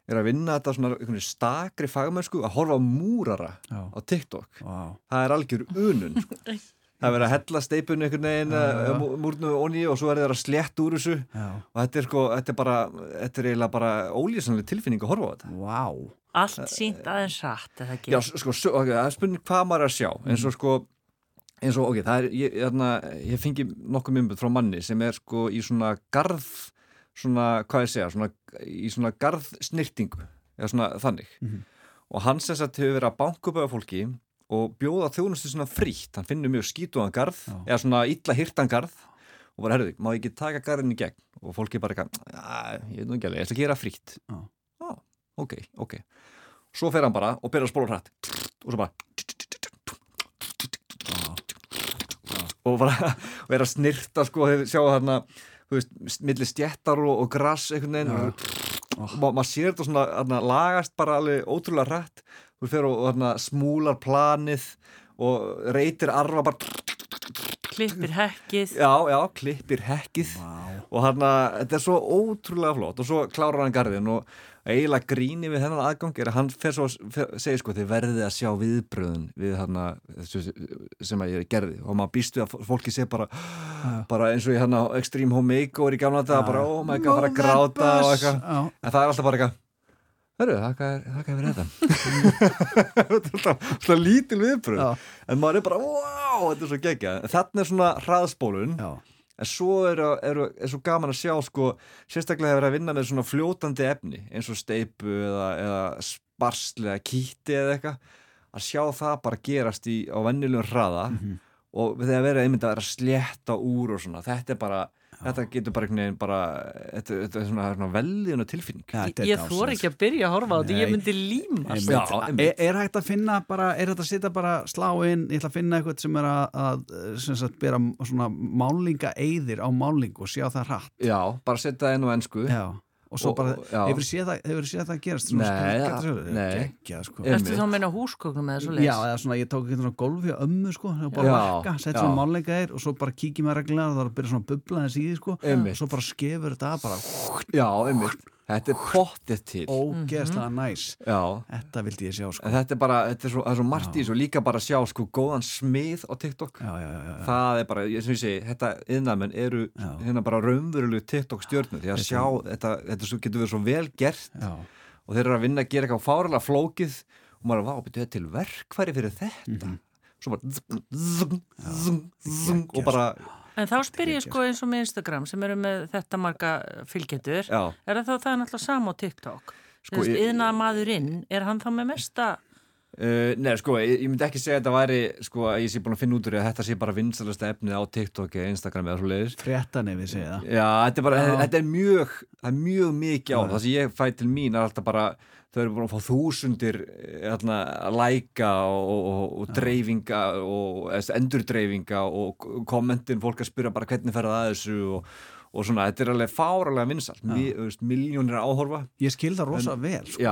er að vinna þetta svona stakri fagmennsku að horfa á múrara Já. á TikTok wow. það er algjör unun sko. það er verið að hella steipunni einhvern veginn uh, múrnu onni og svo er þeir að slétt úr þessu Já. og þetta er sko, þetta er bara þetta er eiginlega bara ólýsanlega tilfinning að horfa á þetta Vá Allt sínt aðeins eða ekki? Já, sko, svo- ok, það er spurning hvað maður er að sjá eins og sko eins og, ok, það er, ég, ég, ég fengi nokkuð mymbut frá manni sem er sko í svona garð svona, hvað ég segja, svona í svona garðsnirtingu eða svona þannig. Mhm. og hann sem sagt hefur verið að banka upp á fólki og bjóða þjónustu svona frítt. Hann finnur mjög skítuðan garð eða svona illa hirtan garð og bara, herðu, má ég ekki taka garðin í gegn? Og fólki bara "Ja, ég veit nú ekki alveg, ég ætla að gera frítt. Já. ah, ok, ok. Svo fer hann bara og byrjar að spóla hrætt og svo bara og bara er að snirta sko, sjá þarna þú veist, milli stjettar og, og grass einhvern veginn og ma maður sér þetta svona þarna, lagast bara alveg ótrúlega hrætt þú fer og, þarna, smúlar planið og reytir arfa bara Klippir hekkið. já, já, klippir hekkið. Og þarna, þetta er svo ótrúlega flott og svo klárar hann garðin og eiginlega gríni við þennan aðgang er að hann fer svo, fer, segir sko, þið verðið að sjá viðbröðun við þarna þessu sem að ég gerði. Og maður býst við að fólki sé bara, bara eins og í hann á Extreme Home Makeover í gamla dag, bara oh my god, fara að gráta og eitthvað, Já. en það er alltaf bara eitthvað Hörru, þakka þér fyrir þetta. Er svona lítil viðbröð en maður er bara, wow, þetta er svo geggja þannig er svona hraðspólun. Já. en svo er, er, er svo gaman að sjá sko, sérstaklega hefur að vinna með svona fljótandi efni eins og steipu eða, eða sparslega kýtti eða eitthvað að sjá það bara gerast í, á vennilegum hraða og þegar verið einmitt að vera slétta úr og svona, þetta er bara þetta getur bara einhvern veginn bara þetta, þetta er svona, svona velðinu tilfinning. Ég, ég þór ekki að byrja að horfa á þetta, ég myndi límast. Einmitt. er, er hægt að finna bara, er hægt að setja bara slá inn, ég ætla að finna eitthvað sem er að, að sem sagt, bera svona málinga eyðir á málingu og sjá það hratt. Já, bara setja það inn á ennsku Já, og svo bara, hefur séð það, hefur séð það gerast? Svona Nei, skrikkað ja, sko. Ertu þá að meina húsgögnum eða svo leis? Já, eða svona, ég tók ekki svona golfi á ömmu, sko, og bara Já, lakka, sett já. svona málinga eyðir og svo bara kíkjum að regla og það er að byrja svona að bubla þess í því, sko, og svo bara skefur þetta bara, Já, einmitt, þetta er pottið til. Ógeðslega næs. Já. Þetta vildi ég sjá, sko. En þetta er bara, þetta er svo, það er svo margt í þessu. Og líka bara að sjá sko góðan smið á TikTok. Já, já, já, það er bara, ég- sem ég segi, þetta yðnamenn eru hérna bara raunverulegu TikTok stjörnur. Því að Þetta- sjá, þetta, þetta svo, getur verið svo vel gert. Já. og þeir eru að vinna að gera eitthvað fárlega flókið. Og maður er, vá, betur þetta til verkfæri fyrir þetta. Mhm. svo bara zung, zung, zung, zung, og bara En þá spyr ég sko eins og með Instagram sem eru með þetta marga fylgjendur. Já. Er það þá það er náttúrulega sama á TikTok? Sko, Sko, ég- Yðna maðurinn, er hann þá með mesta... Uh, nei, sko, ég, ég myndi ekki segja að þetta væri sko, að ég sé búin að finna út úr því að þetta sé bara vinstalasta efnið á TikTok eða Instagram eða svo leiðis Fréttan ef við segja það. Já, þetta er bara, þetta er mjög það er mjög mikið á, það sem ég fæ til mín er alltaf bara, þau eru búin að fá þúsundir að læka og, og, og, dreifinga og endurdreifinga og kommentin, fólk að spyrja bara hvernig fer það að þessu og, og svona, þetta er alveg fáralega vinsalt, miljónir áhorfa. Ég skil það rosa En- vel sko.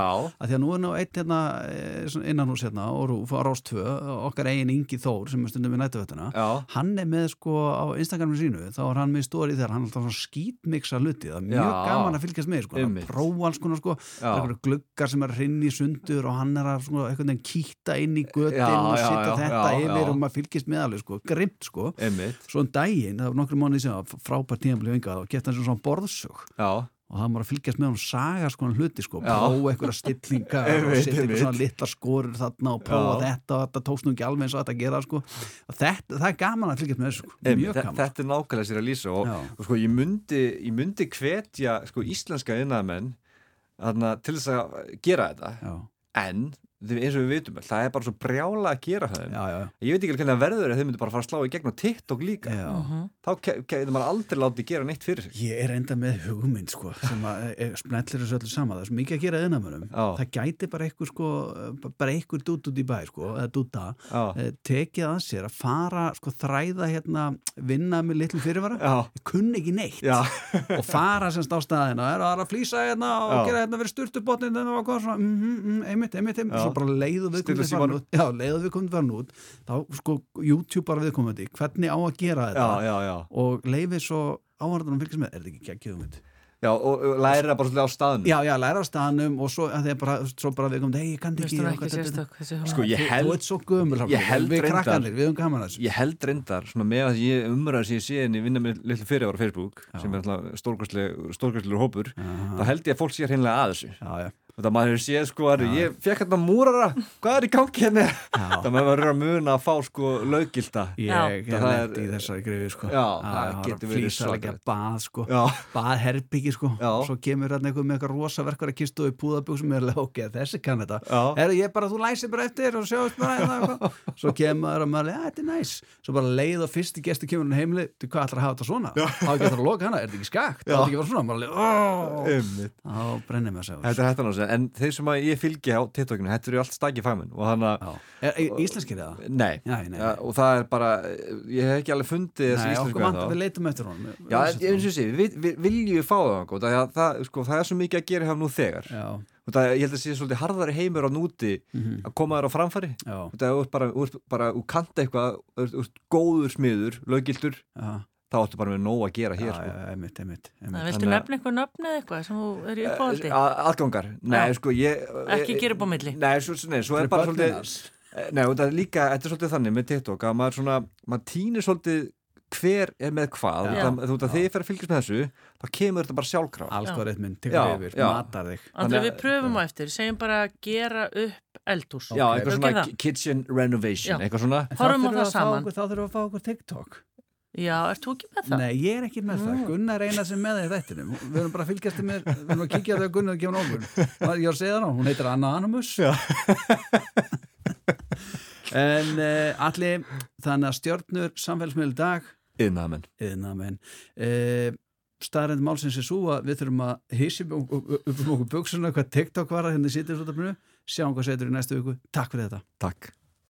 Að því að nú er nú eitt hérna eh, innan hús hérna og Rúf á Rás 2 okkar eigin Ingi Þór sem er stundum við nættuvettina hann er með sko á Instagraminu sínu þá er hann með stóri þegar hann er alltaf svona skítmiksa hluti. Það er mjög Já. gaman að fylgjast með sko. prófa alls konar sko. Það Já. er einhverju gluggar sem er að rinni í sundur og hann er að einhvern veginn kýta inn í götin Já, og já, þetta yfir og maður fylgjast með alveg sko. Grimt sko vingað og gett hann svona borðsög Já. og það var að fylgjast með hann saga sko hluti sko, Já. prófa einhverja stillingar og setja einhver einmitt. svona litla skorur þarna og prófa Já. þetta og þetta tókst nú ekki alveg eins og þetta að gera sko og þetta, það er gaman að fylgjast með þessu sko. Mjög gaman Þetta er nákvæmlega sér að lýsa og, og sko, ég myndi, ég myndi hvetja sko, íslenska innamenn til þess að gera þetta Já. en eins og við vitum það er bara svo brjála að gera það já, já. ég veit ekki hvernig það verður ef þau myndu bara fara að slá í gegn á TikTok líka. Já. þá ke- getur maður aldrei látið gera neitt fyrir sig. Ég er enda með hugmynd sko sem að e, smellir þessu öllu saman. Það er svo mikið að gera innamönum það gæti bara einhver sko bara einhver dút út í bæ sko eða dúta, tekið að sér að fara sko þræða hérna vinna með litlu fyrirvara. Kunni ekki neitt. Og fara semst á staðina Já. Já. svo bara leiðu við Stilla komum símanum. út já, leiðu við komum farin út þá sko YouTube bara viðkomandi hvernig á að gera þetta Já, já, já. og leifið svo áhverðanum fylgjast með, er þetta ekki geggjum mynd Já, og, læra bara svolítið á staðnum Já, já, læra á staðnum og svo, að að bara, svo bara við komum, hei, ég kann ekki finnst hún og ekki sérstök. Sko, ég Þú- held Þú ert svo gömul Ég held Við reyndar krakkanir, við höfum gaman að þessu Ég held reyndar, svona með að ég umræða sem ég sé henni vinna með litlu fyrirvar á Facebook sem er stórkvæslegur hópur þá held ég að fólk sé hreinlega að þessu já, já. Það maður hefur séð sko að ég fekk hérna múrara, hvað er í gangi henni það maður verður að muna að fá sko löggilda Ég Það hef er- lent í þessari greiði sko. Já, það getur verið Flýsalegja svakalegt. bað sko. Já. Bað herbyggi sko Svo kemur hérna eitthvað með eitthvað rosa verkar að kistu og í púðabúsum er alveg, ok, þessi kann þetta. Er ég bara, þú læsir bara eftir og sjáist bara hérna eitthvað. Svo kemur maður, já, þetta er næs. Svo bara leið og fyrsti gesti kemur Þá? Það. Þá sig, en þeir sem að ég fylgi á TikTokinu, þetta eru allt stakki fagmenn Íslenskir eða? Nei, Nei, nei, Ja, og það er bara, ég hef ekki alveg fundið þessi Nei, íslensku vantar ennþá. við leitum eftir honum Já, eins og ég sé, við, við viljum fá það sko, það, það, sko, það er svo mikið að gera hjá nú þegar Já. það, ég held að sé svolítið harðari heimur á núti Mhm. að koma þér á það bara, þú ert bara, þú kanta eitthvað þú ert- góður smiður, löggildur Já. Þá áttu bara með nóg að gera hér sko. einmitt, einmitt, Það viltu nefna eitthvað nöfn eða eitthvað sem þú er í uppáhaldi? A- aðgangar, nei Já. sko ég, Ekki gera upp á milli. Nei, svo, nei, svo er bara svolítið. Eh, Nei, það er líka, þetta er svolítið þannig með TikTok að maður svona, maður týnir svolítið hver er með hvað Já. það, þú veit að þegar ég fer að fylgjast með þessu þá kemur þetta bara sjálfkraf Algoritminn tekur yfir, matar þig Andri, við pröfum á eftir, segjum bara gera upp eldhús. Já, eitthvað svona kitchen renovation, Já. eitthvað svona Horfum á það saman. Þá þurfum við að fá okkur TikTok Já, ert þú ekki með það? Nei, ég er ekki með það, Gunnar er eina sem með það í þættinum. Við erum bara að fylgjast með, við erum að kíkja þegar Gunnar kemur okkur. Ég var að segja það ná, hún heitir Anna Animus En uh, allir, þannig að stjörnur samfélagsmiðl dag. Yðnaðamenn Yðnaðamenn uh, Staðrænd málsins er svo að við þurfum að hissi upp um okkur buksuna hvað TikTok var að henni þetta Sjáum hvað setur í næstu viku. Takk fyrir þetta. Takk